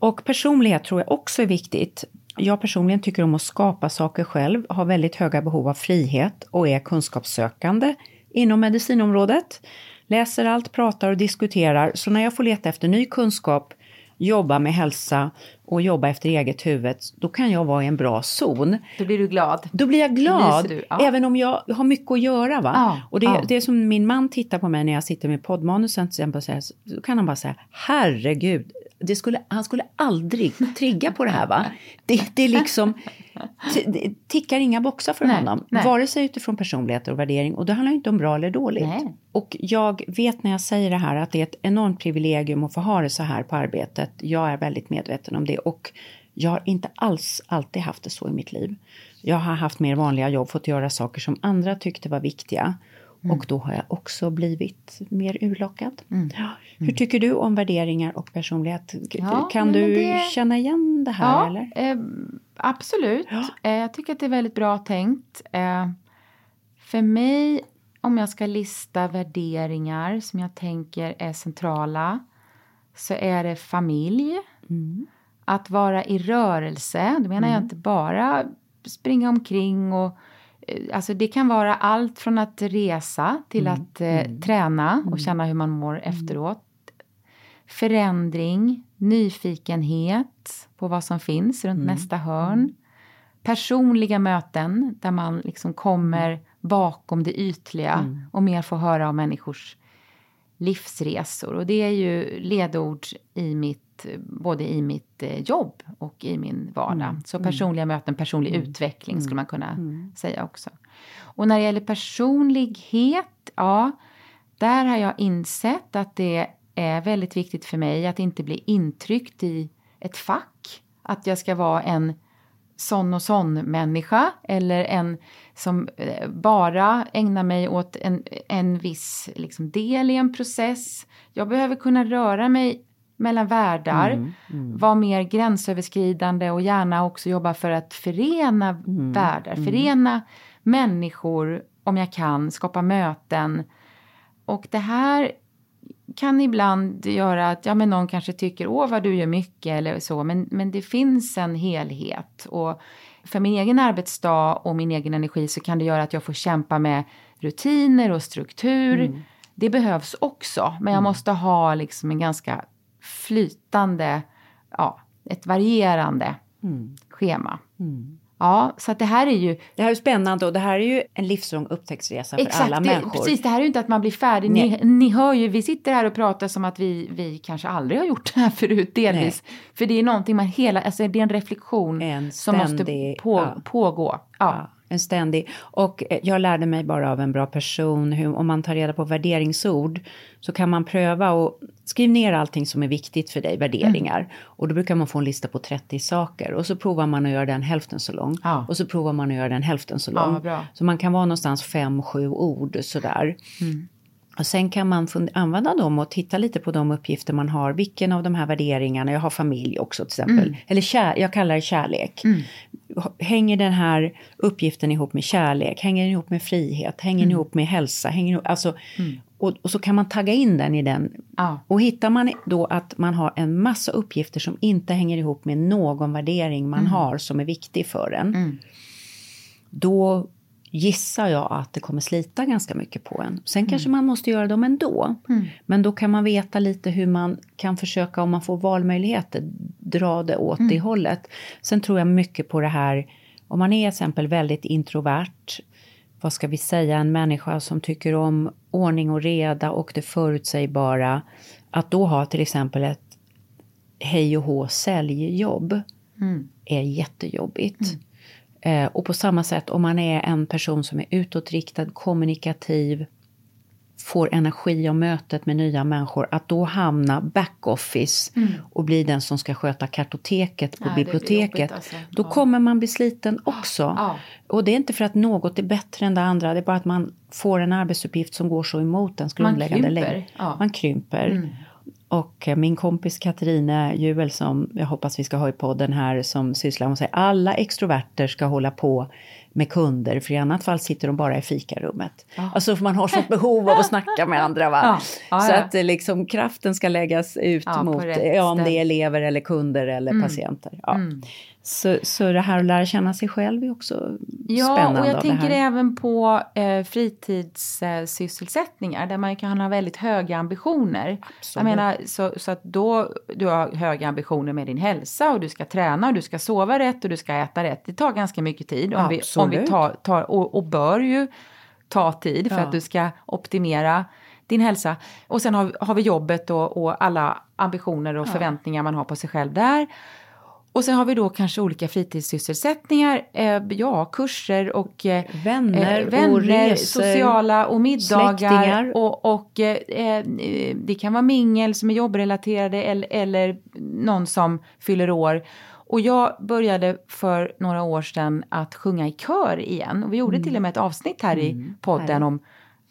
Och personlighet tror jag också är viktigt. Jag personligen tycker om att skapa saker själv, har väldigt höga behov av frihet och är kunskapssökande inom medicinområdet. Läser allt, pratar och diskuterar, så när jag får leta efter ny kunskap, jobba med hälsa och jobba efter eget huvud, då kan jag vara i en bra zon. Då blir du glad. Då blir jag glad, du, ja. även om jag har mycket att göra. Va? Ja, och det, ja. det är som min man tittar på mig när jag sitter med poddmanusen till exempel, så här, så då kan han bara säga, herregud, det skulle, han skulle aldrig trigga på det här va. Det, det är liksom, det tickar inga boxar för Nej, honom. nej. Vare sig utifrån personlighet och värdering. Och det handlar inte om bra eller dåligt. Nej. Och jag vet när jag säger det här att det är ett enormt privilegium att få ha det så här på arbetet. Jag är väldigt medveten om det. Och jag har inte alls alltid haft det så i mitt liv. Jag har haft mer vanliga jobb, fått göra saker som andra tyckte var viktiga. Mm. Och då har jag också blivit mer urlockad. Ja. Hur tycker du om värderingar och personlighet? Ja, kan du det- känna igen det här? Ja, eller? eh, absolut. Ja. Eh, jag tycker att det är väldigt bra tänkt. Eh, för mig, om jag ska lista värderingar som jag tänker är centrala, så är det familj. Mm. Att vara i rörelse, då menar jag inte bara springa omkring och Alltså det kan vara allt från att resa till Mm. att eh, träna och känna hur man mår efteråt. Förändring, nyfikenhet på vad som finns runt nästa hörn. Personliga möten där man liksom kommer bakom det ytliga och mer får höra om människors livsresor. Och det är ju ledord i mitt, både i mitt eh, jobb och i min vardag. Så personliga möten, personlig utveckling skulle man kunna säga också. Och när det gäller personlighet, ja, där har jag insett att det är väldigt viktigt för mig att inte bli intryckt i ett fack. Att jag ska vara en sån och sån människa eller en som eh, bara ägnar mig åt en, en viss liksom, del i en process. Jag behöver kunna röra mig mellan världar, vara mer gränsöverskridande och gärna också jobba för att förena världar, förena människor om jag kan, skapa möten. Och det här kan ibland göra att ja, men någon kanske tycker åh vad du gör mycket eller så, men, men det finns en helhet. Och för min egen arbetsdag och min egen energi så kan det göra att jag får kämpa med rutiner och struktur. Det behövs också, men jag måste ha liksom en ganska flytande, ja, ett varierande schema. Ja, så att det här är ju Det här är spännande och det här är ju en livslång upptäcktsresa för Exakt, alla det, människor. precis. Det här är ju inte att man blir färdig. Ni, Nej. ni hör ju, vi sitter här och pratar som att vi, vi kanske aldrig har gjort det här förut delvis. För det är någonting man hela, alltså det är en reflektion En som måste ständig- på, ja. pågå. Ja. Ja, en ständig. Och eh, jag lärde mig bara av en bra person, hur, om man tar reda på värderingsord så kan man pröva och skriv ner allting som är viktigt för dig, värderingar. Mm. Och då brukar man få en lista på 30 saker och så provar man att göra den hälften så lång. Ja. Och så provar man att göra den hälften så Ja, lång. bra. Så man kan vara någonstans fem, sju ord sådär. Mm. Och sen kan man använda dem och titta lite på de uppgifter man har. Vilken av de här värderingarna, jag har familj också till exempel. Mm. Eller kär, jag kallar det kärlek. Hänger den här uppgiften ihop med kärlek? Hänger den ihop med frihet? Hänger den ihop med hälsa? Hänger ihop, alltså, Och, och, så kan man tagga in den i den. Ja. Och hittar man då att man har en massa uppgifter som inte hänger ihop med någon värdering man har som är viktig för en. Då gissar jag att det kommer slita ganska mycket på en. Sen kanske man måste göra dem ändå. Men då kan man veta lite hur man kan försöka, om man får valmöjligheter, dra det åt det hållet. Sen tror jag mycket på det här, om man är till exempel väldigt introvert, vad ska vi säga, en människa som tycker om ordning och reda och det förutsägbara, att då ha till exempel ett hej och hå säljjobb är jättejobbigt. Eh, och på samma sätt om man är en person som är utåtriktad, kommunikativ, får energi av mötet med nya människor, att då hamna backoffice och bli den som ska sköta kartoteket på blir biblioteket. alltså. Då Ja. kommer man bli sliten också. Ja. Och det är inte för att något är bättre än det andra, det är bara att man får en arbetsuppgift som går så emot ens grundläggande läge. ja. Mm. Man krymper. Och eh, min kompis Katarina Juel som jag hoppas vi ska ha i podden här som sysslar med att säga alla extroverter ska hålla på med kunder för i annat fall sitter de bara i fikarummet. Alltså för man har sånt behov av att snacka med andra va. Ja, ja, Så ja. att eh, liksom kraften ska läggas ut Ja, mot, rätt ja, om det är elever eller kunder eller patienter. Ja. Så, så det här att lära känna sig själv är också Ja, spännande. och jag tänker även på eh, fritidssysselsättningar där man kan ha väldigt höga ambitioner. Jag menar, så, så att då du har höga ambitioner med din hälsa och du ska träna och du ska sova rätt och du ska äta rätt. Det tar ganska mycket tid om vi, om vi Absolut. tar, tar och, och bör ju ta tid för Ja. att du ska optimera din hälsa. Och sen har, har vi jobbet och, och alla ambitioner och förväntningar man har på sig själv där. Och sen har vi då kanske olika fritidssysselsättningar, eh, ja, kurser och eh, Vänner eh, och vänner resor, sociala och middagar. släktingar. Och, och eh, eh, det kan vara mingel som är jobbrelaterade eller, eller någon som fyller år. Och jag började för några år sedan att sjunga i kör igen. Och vi gjorde till och med ett avsnitt här i podden om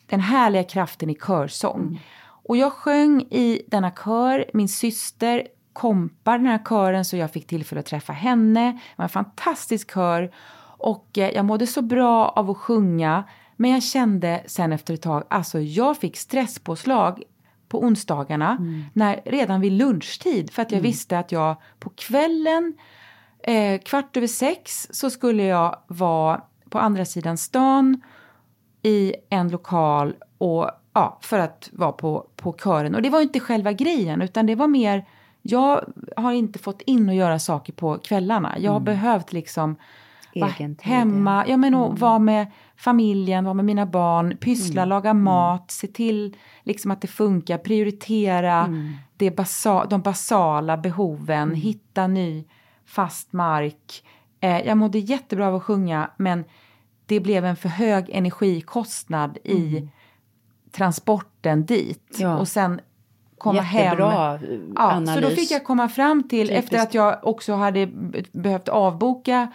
den härliga kraften i körsång. Och jag sjöng i denna kör, min syster kompar den här kören så jag fick tillfälle att träffa henne. Det var en fantastisk kör. Och eh, jag mådde så bra av att sjunga. Men jag kände sen efter ett tag, alltså jag fick stresspåslag på onsdagarna när, redan vid lunchtid. För att jag visste att jag på kvällen, eh, kvart över sex, så skulle jag vara på andra sidan stan i en lokal och ja, för att vara på, på kören. Och det var inte själva grejen utan det var mer, jag har inte fått in och göra saker på kvällarna. Jag har behövt liksom vara Egen tid, hemma, ja. Men och vara med familjen, vara med mina barn, pyssla, laga mat, se till liksom att det funkar, prioritera det basa, de basala behoven, hitta ny fast mark. Eh, jag mådde jättebra av att sjunga men det blev en för hög energikostnad i transporten dit. Ja. Och sen komma Jättebra hem. eh, Ja, analys. så då fick jag komma fram till, Typiskt. efter att jag också hade behövt avboka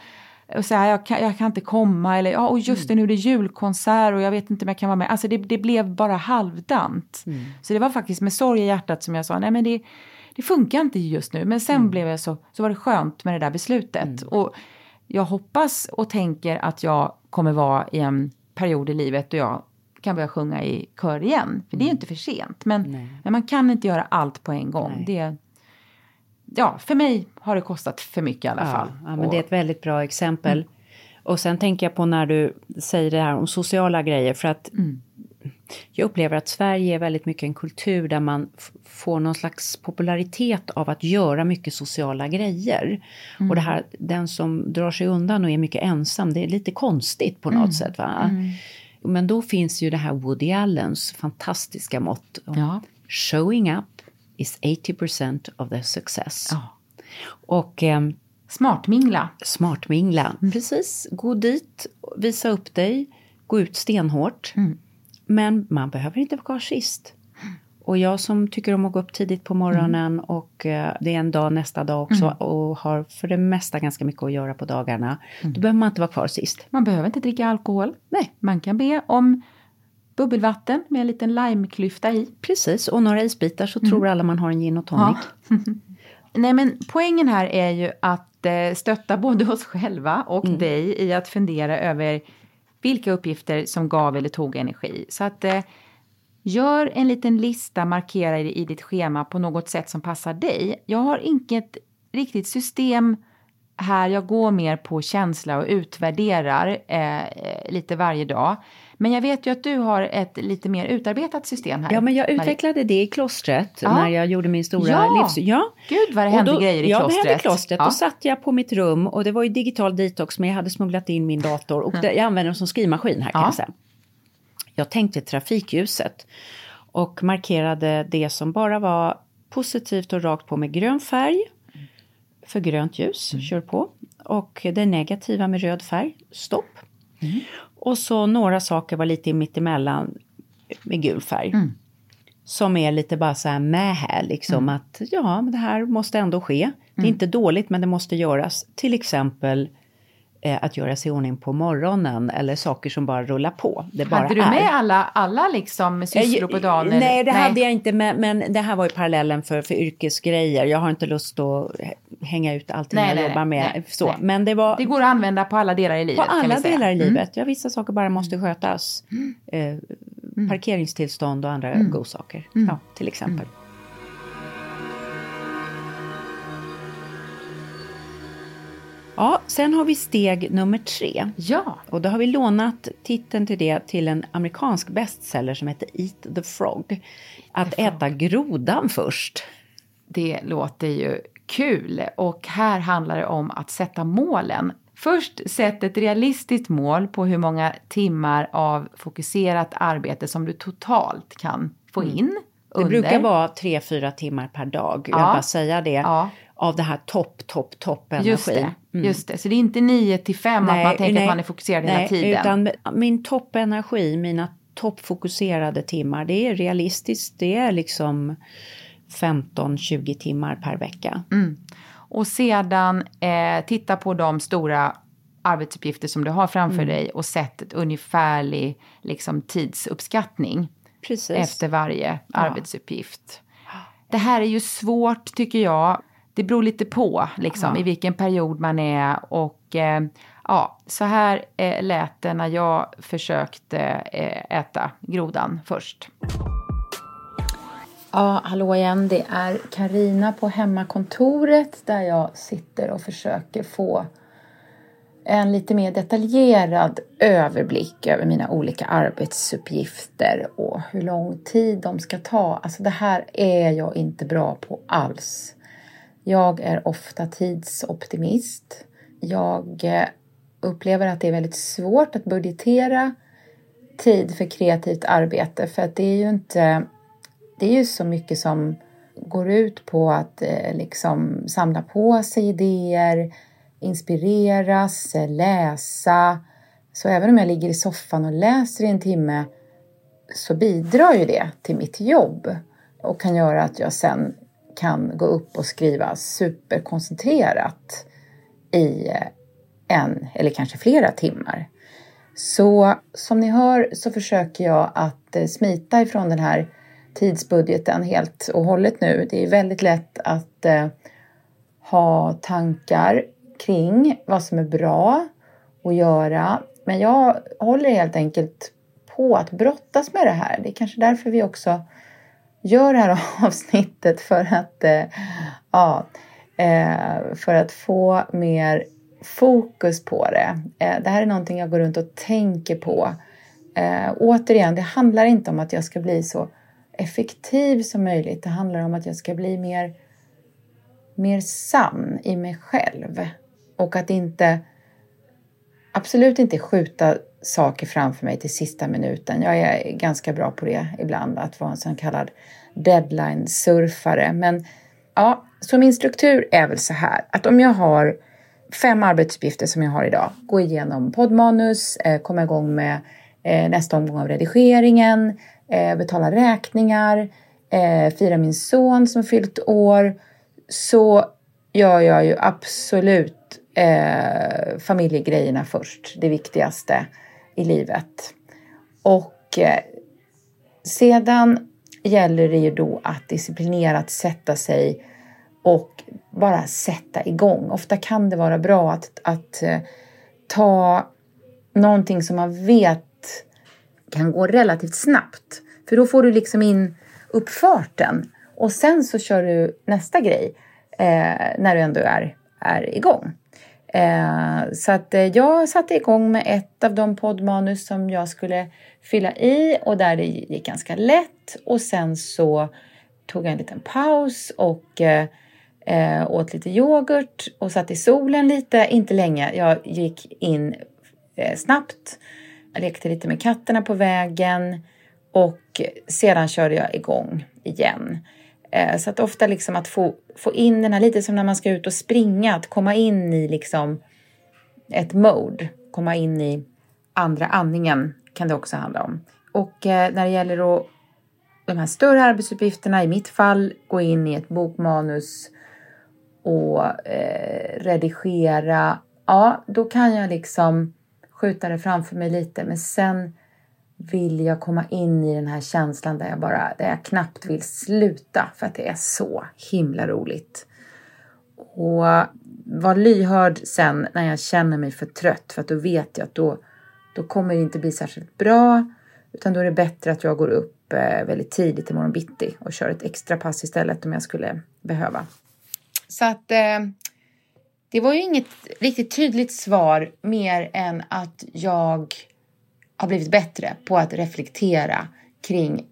och säga jag kan, jag kan inte komma eller ja och just det nu är det julkonsert och jag vet inte om jag kan vara med. Alltså det, det blev bara halvdant. Så det var faktiskt med sorg i hjärtat som jag sa nej men det, det funkar inte just nu. Men sen blev jag så, så var det skönt med det där beslutet. Och jag hoppas och tänker att jag kommer vara i en period i livet då jag kan börja sjunga i kör igen. För det är ju inte för sent. Men, men man kan inte göra allt på en gång. Nej. Det, ja, för mig har det kostat för mycket i alla fall. Ja, ja men Och- det är ett väldigt bra exempel. Och sen tänker jag på när du säger det här om sociala grejer. För att jag upplever att Sverige är väldigt mycket en kultur där man får någon slags popularitet av att göra mycket sociala grejer. Och det här, den som drar sig undan och är mycket ensam, det är lite konstigt på något sätt. Va? Men då finns ju det här Woody Allens fantastiska mått. Ja. Showing up is 80% of the success. Ja. Och ehm, Smartmingla. smartmingla. Precis, gå dit, visa upp dig, gå ut stenhårt. Men man behöver inte vara kvar sist. Och jag som tycker om att gå upp tidigt på morgonen och eh, det är en dag nästa dag också och har för det mesta ganska mycket att göra på dagarna. Då behöver man inte vara kvar sist. Man behöver inte dricka alkohol. Nej. Man kan be om bubbelvatten med en liten limeklyfta i. Precis, och några isbitar så tror alla man har en gin och tonic. Nej men poängen här är ju att eh, stötta både oss själva och Mm. dig i att fundera över vilka uppgifter som gav eller tog energi. Så att eh, Gör en liten lista, markera i ditt schema på något sätt som passar dig. Jag har inget riktigt system här, jag går mer på känsla och utvärderar eh, lite varje dag. Men jag vet ju att du har ett lite mer utarbetat system här. Ja, men jag utvecklade det i klostret ja. när jag gjorde min stora ja. livs... Ja, gud vad det hände då, grejer i klostret. Ja, det hände i klostret. Ja. Då satt jag på mitt rum och det var ju digital detox, men jag hade smugglat in min dator och jag använder den som skrivmaskin här kan jag säga. Jag tänkte trafikljuset och markerade det som bara var positivt och rakt på med grön färg för grönt ljus, mm. kör på. Och det negativa med röd färg, stopp. Mm. Och så några saker var lite mittemellan med gul färg. Mm. Som är lite bara så här med här, liksom mm. att ja, det här måste ändå ske. Det är mm. inte dåligt men det måste göras. Till exempel eh, att göra sig i ordning på morgonen eller saker som bara rullar på. Det bara hade du är. med alla, alla liksom sysslor på dagen? Nej, det nej. hade jag inte men, men det här var ju parallellen för, för yrkesgrejer. Jag har inte lust att hänga ut allting nej, jag nej, jobbar med. Nej, så. Men det, var, det går att använda på alla delar i livet? På alla delar i mm. livet. Ja, vissa saker bara måste skötas. Mm. Eh, mm. parkeringstillstånd och andra mm. godsaker. Mm. Ja, till exempel. Ja, sen har vi steg nummer tre. Ja. Och då har vi lånat titeln till det till en amerikansk bestseller som heter Eat the Frog. Att the frog. äta grodan först. Det låter ju kul och här handlar det om att sätta målen. Först sätt ett realistiskt mål på hur många timmar av fokuserat arbete som du totalt kan få mm. in. Mm. Det brukar vara 3-4 timmar per dag, ja. jag bara säga det. Ja av det här topp, topp, topp energin. Just det, mm. just det. så det är inte 9 till 5 att man tänker nej, att man är fokuserad nej, hela tiden. utan min toppenergi, mina toppfokuserade timmar, det är realistiskt, det är liksom 15-20 timmar per vecka. Mm. Och sedan eh, titta på de stora arbetsuppgifter som du har framför mm. dig och sätt ett ungefärlig liksom, tidsuppskattning Precis. efter varje ja. arbetsuppgift. Det här är ju svårt tycker jag det beror lite på liksom, ja. i vilken period man är. Och eh, ja, så här eh, lät det när jag försökte eh, äta grodan först. Ja, hallå igen. Det är Karina på hemmakontoret där jag sitter och försöker få en lite mer detaljerad överblick över mina olika arbetsuppgifter och hur lång tid de ska ta. Alltså det här är jag inte bra på alls. Jag är ofta tidsoptimist. Jag eh, upplever att det är väldigt svårt att budgetera tid för kreativt arbete för att det är ju inte det är ju så mycket som går ut på att eh, liksom samla på sig idéer, inspireras, eh, läsa. Så även om jag ligger i soffan och läser i en timme så bidrar ju det till mitt jobb och kan göra att jag sen kan gå upp och skriva superkoncentrerat i eh, en eller kanske flera timmar. Så som ni hör så försöker jag att eh, smita ifrån den här tidsbudgeten helt och hållet nu. Det är väldigt lätt att eh, ha tankar kring vad som är bra att göra. Men jag håller helt enkelt på att brottas med det här. Det är kanske därför vi också gör det här avsnittet för att, eh, ja, eh, för att få mer fokus på det. Eh, det här är någonting jag går runt och tänker på. Eh, återigen, det handlar inte om att jag ska bli så effektiv som möjligt. Det handlar om att jag ska bli mer, mer sann i mig själv. Och att inte, absolut inte skjuta saker framför mig till sista minuten. Jag är ganska bra på det ibland, att vara en så kallad deadline-surfare. Men ja, så min struktur är väl så här att om jag har fem arbetsuppgifter som jag har idag, gå igenom poddmanus, eh, komma igång med eh, nästa omgång av redigeringen, eh, betala räkningar, fira min son som fyllt år, så gör jag ju absolut eh, familjegrejerna först, det viktigaste i livet. Och eh, sedan gäller det ju då att disciplinerat sätta sig och bara sätta igång. Ofta kan det vara bra att, att eh, ta någonting som man vet kan gå relativt snabbt. För då får du liksom in uppfarten och sen så kör du nästa grej eh, när du ändå är, är igång. Eh, så att eh, jag satte igång med ett av de poddmanus som jag skulle fylla i och där det gick ganska lätt och sen så tog jag en liten paus och eh, eh åt lite yoghurt och satt i solen lite, inte länge. Jag gick in eh, snabbt, jag lekte lite med katterna på vägen och sedan körde jag igång igen. Eh, så att ofta liksom att få, få in den här, lite som när man ska ut och springa, att komma in i liksom ett mode, komma in i andra andningen kan det också handla om. Och eh, när det gäller att de här större arbetsuppgifterna, i mitt fall gå in i ett bokmanus och eh, redigera, ja då kan jag liksom skjuta det framför mig lite men sen vill jag komma in i den här känslan där jag bara, där jag knappt vill sluta för att det är så himla roligt. Och var lyhörd sen när jag känner mig för trött för att då vet jag att då, då kommer det inte bli särskilt bra utan då är det bättre att jag går upp eh, väldigt tidigt imorgon bitti och kör ett extra pass istället om jag skulle behöva. Så att eh, det var ju inget riktigt tydligt svar mer än att jag har blivit bättre på att reflektera kring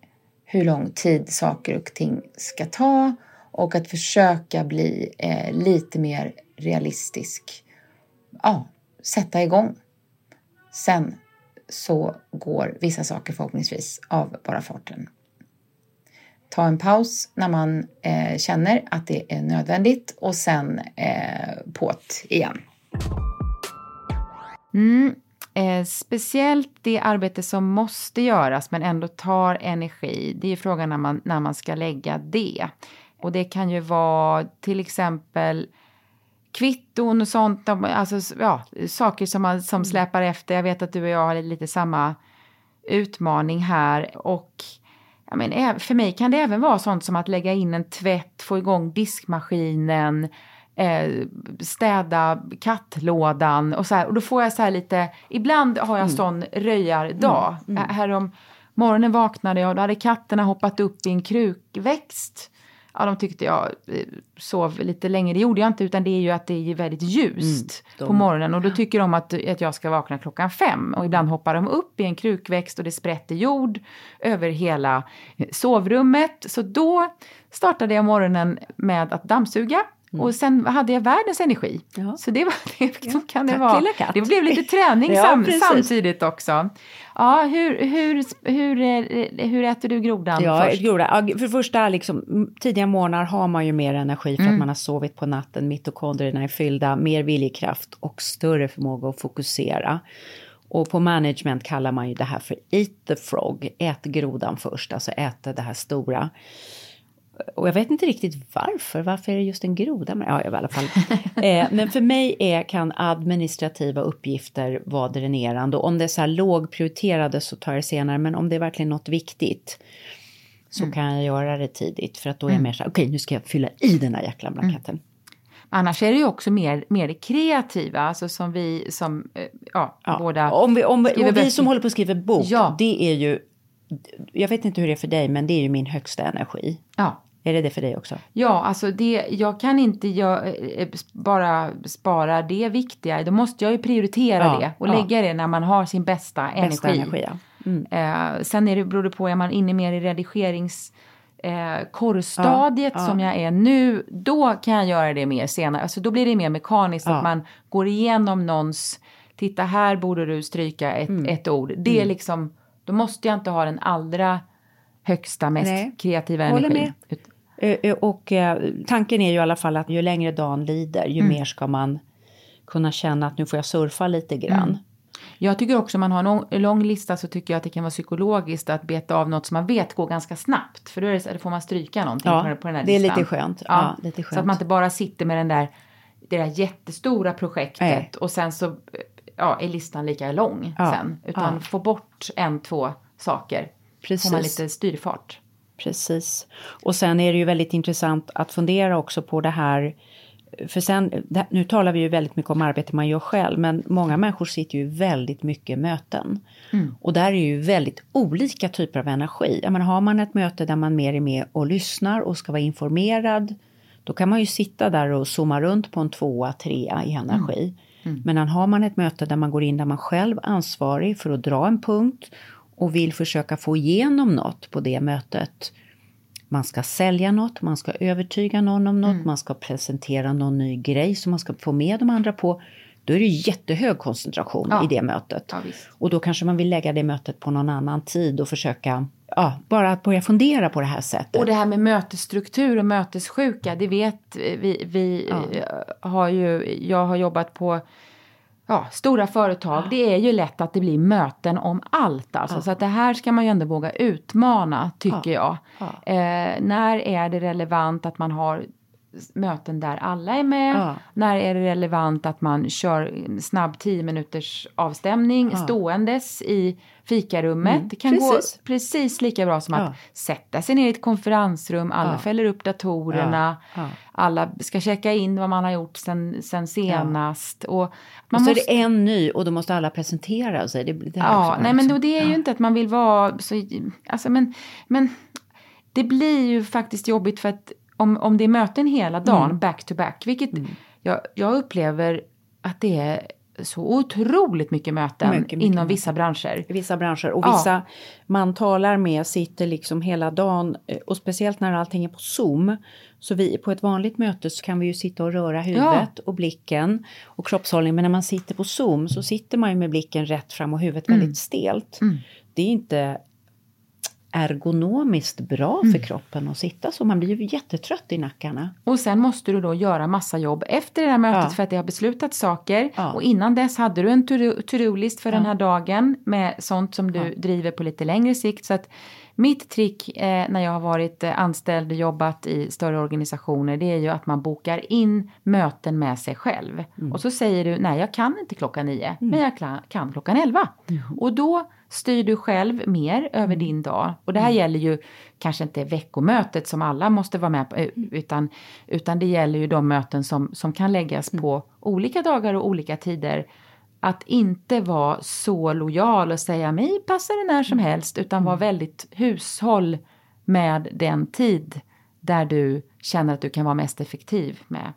hur lång tid saker och ting ska ta och att försöka bli eh, lite mer realistisk. Ja, sätta igång. Sen så går vissa saker förhoppningsvis av bara farten. Ta en paus när man eh, känner att det är nödvändigt och sen eh, på't igen. Mm. Eh, speciellt det arbete som måste göras men ändå tar energi. Det är frågan när man, när man ska lägga det. Och det kan ju vara till exempel kvitton och sånt, alltså ja, saker som, man, som mm. släpar efter. Jag vet att du och jag har lite samma utmaning här och jag men, för mig kan det även vara sånt som att lägga in en tvätt, få igång diskmaskinen, eh, städa kattlådan och så här. Och då får jag så här lite, ibland har jag mm. sån röjardag. Mm. Mm. Härom morgonen vaknade jag och då hade katterna hoppat upp i en krukväxt. Ja, de tyckte jag eh, sov lite länge. Det gjorde jag inte, utan det är ju att det är väldigt ljust mm, på morgonen. Och då tycker de att, att jag ska vakna klockan fem. Och ibland hoppar de upp i en krukväxt och det sprätter jord över hela sovrummet. Så då startade jag morgonen med att dammsuga. Mm. Och sen hade jag världens energi. Ja. Så det, var, det, ja. kan det, vara. det blev lite träning ja, sam, samtidigt också. Ja, hur, hur, hur, hur äter du grodan ja, först? Groda. För det första, liksom, tidiga morgnar har man ju mer energi för mm. att man har sovit på natten, mitokondrierna är fyllda, mer viljekraft och större förmåga att fokusera. Och på management kallar man ju det här för eat the frog, ät grodan först, alltså äta det här stora. Och jag vet inte riktigt varför. Varför är det just en groda? Ja, i alla fall. eh, men för mig är, kan administrativa uppgifter vara dränerande. Och om det är så här lågprioriterade så tar jag det senare. Men om det är verkligen något viktigt så mm. kan jag göra det tidigt. För att då är jag mm. mer så här, okej okay, nu ska jag fylla i den här jäkla blanketten. Mm. Annars är det ju också mer, mer det kreativa, alltså som vi som, eh, ja, ja. båda Om vi, om, vi, och vi som håller på att skriva bok, ja. det är ju, jag vet inte hur det är för dig, men det är ju min högsta energi. Ja. Är det det för dig också? Ja, alltså det, jag kan inte jag, eh, bara spara det viktiga. Då måste jag ju prioritera ja, det och ja. lägga det när man har sin bästa, bästa energi. energi ja. mm. eh, sen är det, beror det på, är man inne mer i redigerings eh, korrstadiet ja, som jag är nu, då kan jag göra det mer senare. Alltså då blir det mer mekaniskt att man går igenom någons, titta här borde du stryka ett, mm. ett ord. Det är mm. liksom, då måste jag inte ha den allra högsta, mest Nej. kreativa energin. Eh, eh, och eh, tanken är ju i alla fall att ju längre dagen lider, ju mm. mer ska man kunna känna att nu får jag surfa lite grann. Mm. Jag tycker också om man har en lång lista så tycker jag att det kan vara psykologiskt att beta av något som man vet går ganska snabbt. För då, det, då får man stryka någonting ja, på, den här listan. det är lite skönt. Ja, ja, lite skönt. Så att man inte bara sitter med den där, det där jättestora projektet Nej. och sen så ja, är listan lika lång ja, sen. Utan ja. få bort en, två saker. Precis. Får man lite styrfart. Precis. Och sen är det ju väldigt intressant att fundera också på det här för sen, nu talar vi ju väldigt mycket om arbete man gör själv, men många människor sitter ju väldigt mycket i möten. Mm. Och där är ju väldigt olika typer av energi. Jag menar, har man ett möte där man mer är med och lyssnar och ska vara informerad, då kan man ju sitta där och zooma runt på en tvåa, trea i energi. Mm. Mm. Men har man ett möte där man går in där man själv är ansvarig för att dra en punkt och vill försöka få igenom något på det mötet, man ska sälja något, man ska övertyga någon om något, mm. man ska presentera någon ny grej som man ska få med de andra på. Då är det jättehög koncentration ja. i det mötet. Ja, och då kanske man vill lägga det mötet på någon annan tid och försöka ja, bara att börja fundera på det här sättet. Och det här med mötesstruktur och mötessjuka, det vet vi. Vi ja. har ju, jag har jobbat på ja, stora företag, ja. det är ju lätt att det blir möten om allt. Alltså. Ja. Så att det här ska man ju ändå våga utmana, tycker jag. Eh, när är det relevant att man har möten där alla är med. Ja. När är det relevant att man kör snabb 10 minuters avstämning ja. ståendes i fikarummet. Mm. Det kan precis. gå precis lika bra som ja. att sätta sig ner i ett konferensrum, alla ja. fäller upp datorerna, alla ska checka in vad man har gjort sen, sen senast. Och, man och så måste... är det en ny och då måste alla presentera sig. Det, det ja, nej men då, det är ju inte att man vill vara så, alltså men, men det blir ju faktiskt jobbigt för att om, om det är möten hela dagen, mm. back to back, vilket mm. jag, jag upplever att det är så otroligt mycket möten mycket, mycket inom vissa branscher. Vissa branscher och vissa ja. man talar med sitter liksom hela dagen eh, och speciellt när allting är på Zoom. Så vi på ett vanligt möte så kan vi ju sitta och röra huvudet ja. och blicken och kroppshållning men när man sitter på Zoom så sitter man ju med blicken rätt fram och huvudet mm. väldigt stelt. Mm. Det är inte ergonomiskt bra för mm. kroppen att sitta så. Man blir ju jättetrött i nackarna. Och sen måste du då göra massa jobb efter det här mötet ja. för att det har beslutat saker. Ja. Och innan dess hade du en to-do-list för ja. den här dagen med sånt som du driver på lite längre sikt. Så att mitt trick eh, när jag har varit eh, anställd och jobbat i större organisationer det är ju att man bokar in möten med sig själv. Mm. Och så säger du nej jag kan inte klockan nio mm. men jag kan klockan elva. Och då styr du själv mer över mm. din dag. Och det här mm. gäller ju kanske inte veckomötet som alla måste vara med på eh, utan, utan det gäller ju de möten som, som kan läggas mm. på olika dagar och olika tider att inte vara så lojal och säga mig passar det när som mm. helst utan vara mm. väldigt hushåll med den tid där du känner att du kan vara mest effektiv med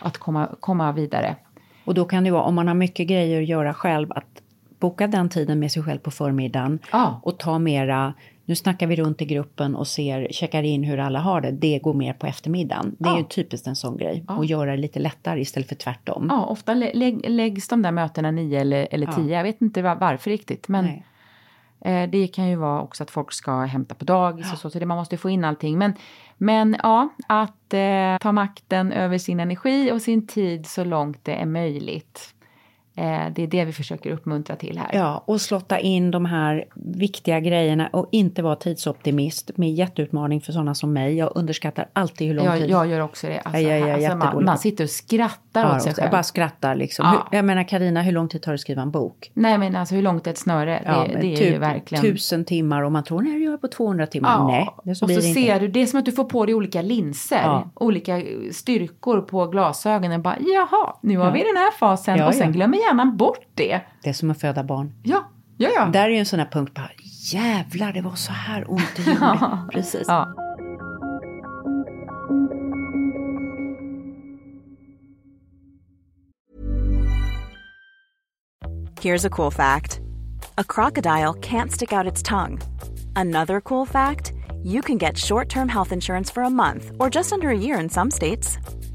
att komma, komma vidare. Och då kan det vara, om man har mycket grejer att göra själv, att boka den tiden med sig själv på förmiddagen ah. och ta mera nu snackar vi runt i gruppen och ser, checkar in hur alla har det. Det går mer på eftermiddagen. Det är ju typiskt en sån grej. Ja. Och göra det lite lättare istället för tvärtom. Ja, ofta lä läggs de där mötena nio eller, eller tio. Ja. Jag vet inte varför riktigt. Men eh, det kan ju vara också att folk ska hämta på dagis ja. och så. Så det, man måste få in allting. Men, men ja, att eh, ta makten över sin energi och sin tid så långt det är möjligt. Eh, det är det vi försöker uppmuntra till här. Ja, och slotta in de här viktiga grejerna och inte vara tidsoptimist med jätteutmaning för sådana som mig. Jag underskattar alltid hur lång jag, tid. Jag gör också det. Alltså, jag, jag, alltså man, man, sitter och skrattar ja, åt sig själv. Jag bara skrattar liksom. Ja. Hur, jag menar Karina, hur lång tid tar det att skriva en bok? Nej men alltså hur långt är ett snöre? Ja, det, det är ju verkligen. Tusen timmar och man tror nej det gör jag på 200 timmar. Ja. Nej, det så och så ser inte. du, det är som att du får på dig olika linser. Olika styrkor på glasögonen. Bara, Jaha, nu har vi den här fasen och sen glömmer hjärnan bort det det. Är som att föda barn. Ja, ja, ja. Där är ju en sån här punkt bara, jävlar det var så här ont det gjorde. Precis. Ja. Here's a cool fact. A crocodile can't stick out its tongue. Another cool fact, you can get short-term health insurance for a month or just under a year in some states.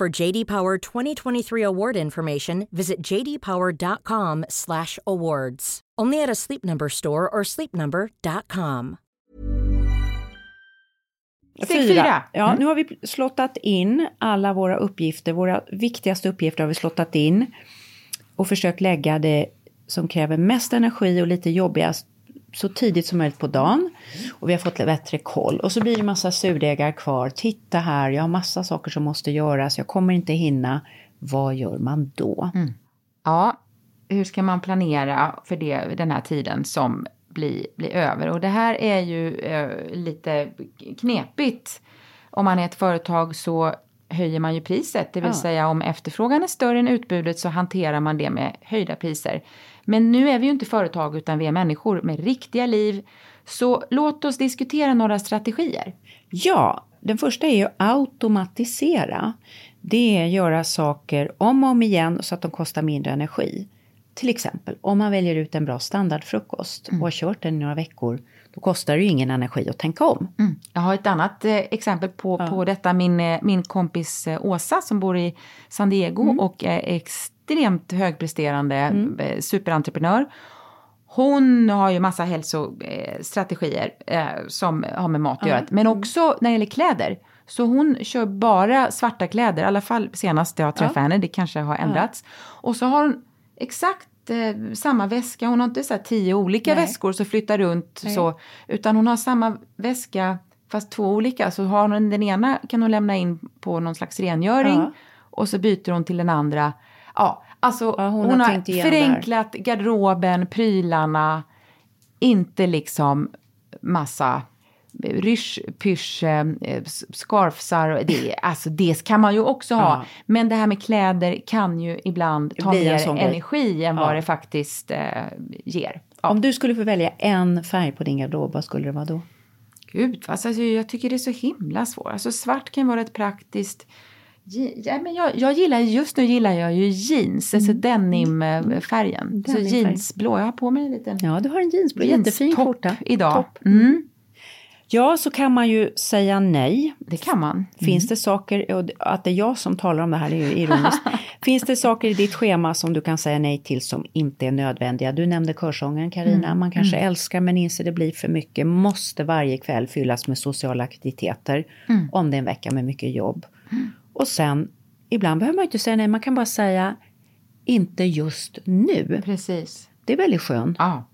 For JD Power 2023 award information, visit jdpower.com/awards. Only at a Sleep Number store or sleepnumber.com. Steg fyra. Ja, Mm. nu har vi slottat in alla våra uppgifter. Våra viktigaste uppgifter har vi slottat in. Och försökt lägga det som kräver mest energi och lite jobbigast så tidigt som möjligt på dagen. Och vi har fått bättre koll. Och så blir det massa surdegar kvar. Titta här, jag har massa saker som måste göras. Jag kommer inte hinna. Vad gör man då? Ja, hur ska man planera för det, den här tiden som blir, blir över? Och det här är ju eh, lite knepigt. Om man är ett företag så höjer man ju priset, det vill Ja. säga om efterfrågan är större än utbudet så hanterar man det med höjda priser. Men nu är vi ju inte företag utan vi är människor med riktiga liv. Så låt oss diskutera några strategier. Ja, den första är ju automatisera. Det är göra saker om och om igen så att de kostar mindre energi. Till exempel om man väljer ut en bra standardfrukost och har kört den i några veckor, då kostar det ju ingen energi att tänka om. Mm. Jag har ett annat eh, exempel på, på detta. Min, eh, min kompis eh, Åsa som bor i San Diego och är extremt högpresterande eh, superentreprenör. Hon har ju massa hälsostrategier eh, som har med mat att göra. Men också när det gäller kläder. Så hon kör bara svarta kläder, i alla fall senast jag träffade henne. Det kanske har ändrats. Och så har hon exakt eh, samma väska. Hon har inte så här tio olika Nej. väskor så flyttar runt så. Utan hon har samma väska fast två olika. Så har hon den ena kan hon lämna in på någon slags rengöring. Ja. Och så byter hon till den andra. Ja, alltså Ja, hon hon, har har, förenklat garderoben, prylarna. Inte liksom massa rysch, pysch, eh, scarfsar. Det, alltså det kan man ju också ha. Ja. Men det här med kläder kan ju ibland ta mer sån grej. energi än Ja. vad det faktiskt eh, ger. Ja. Om du skulle få välja en färg på din garderob, vad skulle det vara då? Gud, alltså, jag tycker det är så himla svårt. Alltså svart kan vara ett praktiskt... Ja, men jag, jag gillar, just nu gillar jag ju jeans, alltså denimfärgen. Så Denimfärg. jeansblå, jag har på mig en liten Ja, du har en jeansblå, jättefin jeanstopp skjorta. idag. Topp. Mm, Ja, så kan man ju säga nej. det kan man. Finns det saker, och att det är jag som talar om det här är ju ironiskt. Finns det saker i ditt schema som du kan säga nej till som inte är nödvändiga? Du nämnde körsången Karina. man kanske älskar men inser det blir för mycket. Måste varje kväll fyllas med sociala aktiviteter. Om det är en vecka med mycket jobb. Och sen, ibland behöver man inte säga nej, man kan bara säga inte just nu. Precis. Det är väldigt skönt. Ja.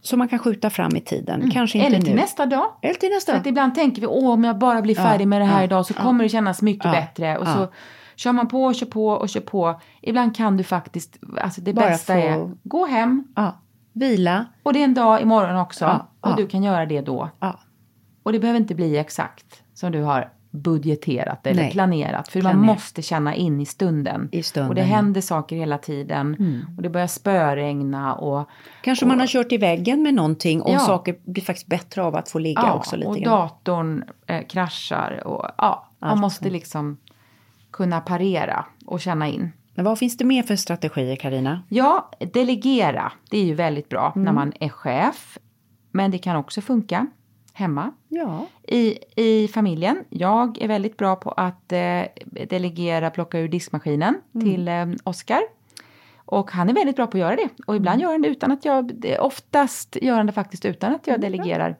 Så man kan skjuta fram i tiden. Kanske inte Eller till nu. nästa dag. Eller till nästa. För att ibland tänker vi, åh om jag bara blir färdig med det här ja, idag så ja. kommer det kännas mycket Ja, bättre. Och ja. så kör man på och kör på och kör på. Ibland kan du faktiskt, alltså det Bara bästa få- är, gå hem Ja. Vila. och det är en dag imorgon också. Ja, och ja. du kan göra det då. Ja. Och det behöver inte bli exakt som du har budgeterat eller Nej. planerat. För man Planerat. måste känna in i stunden. I stunden, och det ja. händer saker hela tiden. Och det börjar spöregna och Kanske man har kört i väggen med någonting och Ja. saker blir faktiskt bättre av att få ligga också lite och grann. datorn eh, kraschar. Och, ja, man Allt måste liksom kunna parera och känna in. Men vad finns det mer för strategier Karina? Ja, delegera. Det är ju väldigt bra Mm. när man är chef. Men det kan också funka hemma. Ja. I, I familjen. Jag är väldigt bra på att eh, delegera, plocka ur diskmaskinen Mm. till eh, Oskar. Och han är väldigt bra på att göra det. Och ibland Mm. gör han det utan att jag, oftast gör han det faktiskt utan att jag delegerar.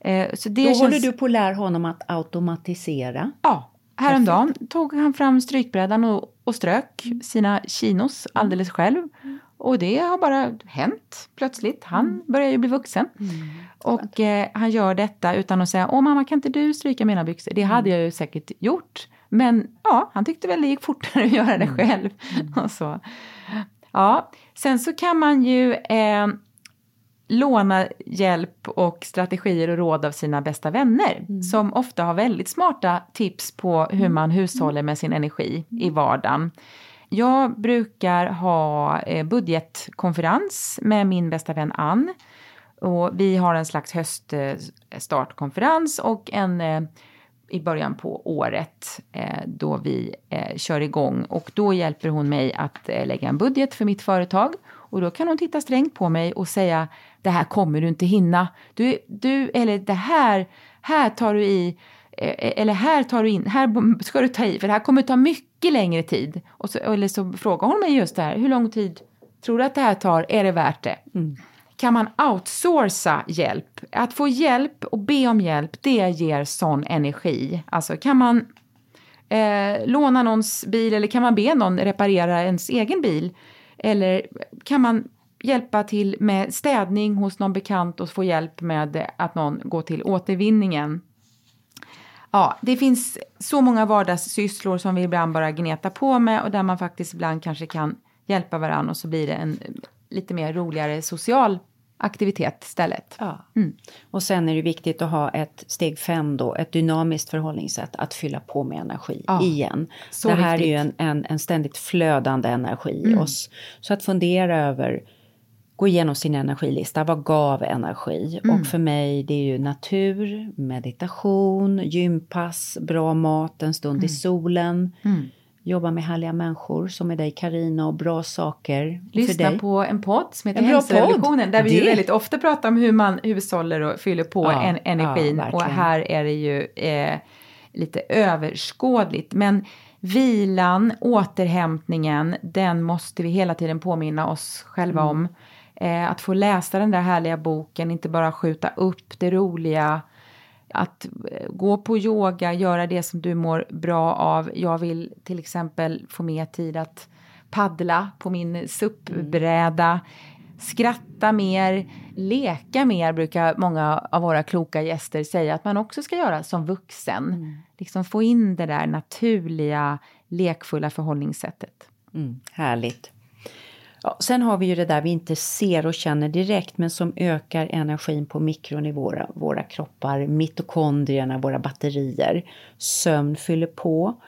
Eh, så det Då känns, håller du på att lära honom att automatisera. Ja, häromdagen tog han fram strykbrädan och, och strök sina chinos alldeles själv. Och det har bara hänt plötsligt. Han börjar ju bli vuxen. Och eh, han gör detta utan att säga, åh mamma kan inte du stryka mina byxor? Det hade jag ju säkert gjort. Men ja, han tyckte väl det gick fortare att göra det själv. Och så. Ja, sen så kan man ju eh, låna hjälp och strategier och råd av sina bästa vänner mm. som ofta har väldigt smarta tips på hur mm. man hushåller med sin energi i mm. vardagen. Jag brukar ha eh, budgetkonferens med min bästa vän Ann. Och vi har en slags höststartkonferens eh, och en eh, i början på året då vi kör igång och då hjälper hon mig att lägga en budget för mitt företag och då kan hon titta strängt på mig och säga det här kommer du inte hinna. Du, du eller det här, här tar du i eller här tar du in, här ska du ta i för det här kommer ta mycket längre tid. Och så, eller så frågar hon mig just det här, hur lång tid tror du att det här tar, är det värt det? Mm kan man outsourca hjälp. Att få hjälp och be om hjälp, det ger sån energi. Alltså kan man eh, låna någons bil eller kan man be någon reparera ens egen bil? Eller kan man hjälpa till med städning hos någon bekant och få hjälp med att någon går till återvinningen? Ja, det finns så många vardagssysslor som vi ibland bara gnetar på med och där man faktiskt ibland kanske kan hjälpa varandra och så blir det en lite mer roligare social aktivitet istället. Ja. Mm. Och sen är det viktigt att ha ett steg fem då, ett dynamiskt förhållningssätt att fylla på med energi ja. igen. Så det här viktigt. är ju en, en, en, ständigt flödande energi i mm. oss. Så att fundera över, gå igenom sin energilista, vad gav energi? Mm. Och för mig det är ju natur, meditation, gympass, bra mat, en stund i mm. solen mm jobba med härliga människor som är dig Karina och bra saker Lyssna på en podd som heter Hälsorevolutionen där vi det. väldigt ofta pratar om hur man hushåller och fyller på ja, en, energin ja, och här är det ju eh, lite överskådligt. Men vilan, återhämtningen, den måste vi hela tiden påminna oss själva mm. om. Eh, att få läsa den där härliga boken, inte bara skjuta upp det roliga att eh, gå på yoga, göra det som du mår bra av. Jag vill till exempel få mer tid att paddla på min SUP-bräda. Skratta mer, leka mer brukar många av våra kloka gäster säga att man också ska göra som vuxen. Mm. Liksom få in det där naturliga, lekfulla förhållningssättet. Mm, härligt. Ja, sen har vi ju det där vi inte ser och känner direkt men som ökar energin på mikronivå, våra kroppar, mitokondrierna, våra batterier. Sömn fyller på.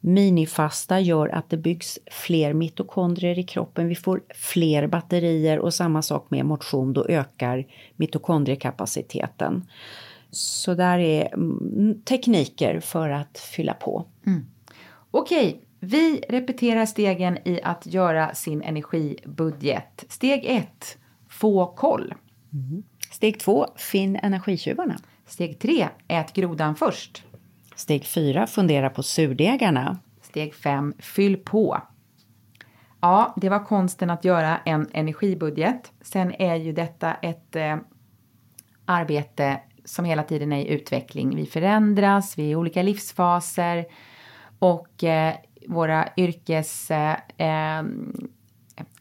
Minifasta gör att det byggs fler mitokondrier i kroppen, vi får fler batterier och samma sak med motion, då ökar mitokondriekapaciteten. Så där är mm, tekniker för att fylla på. Mm. Okej, vi repeterar stegen i att göra sin energibudget. Steg 1. Få koll. Mm. Steg 2. Finn energitjuvarna. Steg 3. Ät grodan först. Steg 4. Fundera på surdegarna. Steg 5. Fyll på. Ja, det var konsten att göra en energibudget. Sen är ju detta ett eh, arbete som hela tiden är i utveckling. Vi förändras, vi är i olika livsfaser och eh, våra yrkes, eh,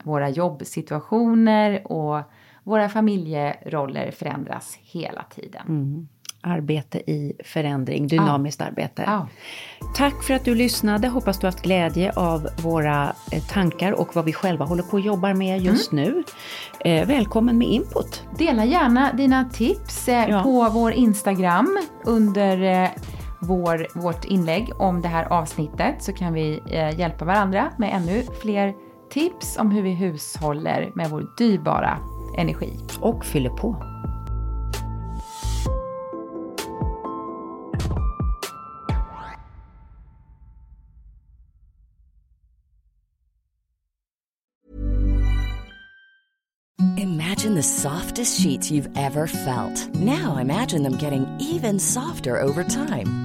våra jobbsituationer och våra familjeroller förändras hela tiden. Mm. Arbete i förändring, dynamiskt ah. arbete. Ah. Tack för att du lyssnade. Hoppas du haft glädje av våra eh, tankar och vad vi själva håller på och jobbar med just mm. nu. Eh, välkommen med input. Dela gärna dina tips eh, ja. på vår Instagram under eh, vår, vårt inlägg om det här avsnittet så kan vi eh, hjälpa varandra med ännu fler tips om hur vi hushåller med vår dyrbara energi. Och fyller på. Imagine the softest sheets you've ever felt. Now imagine them getting even softer over time.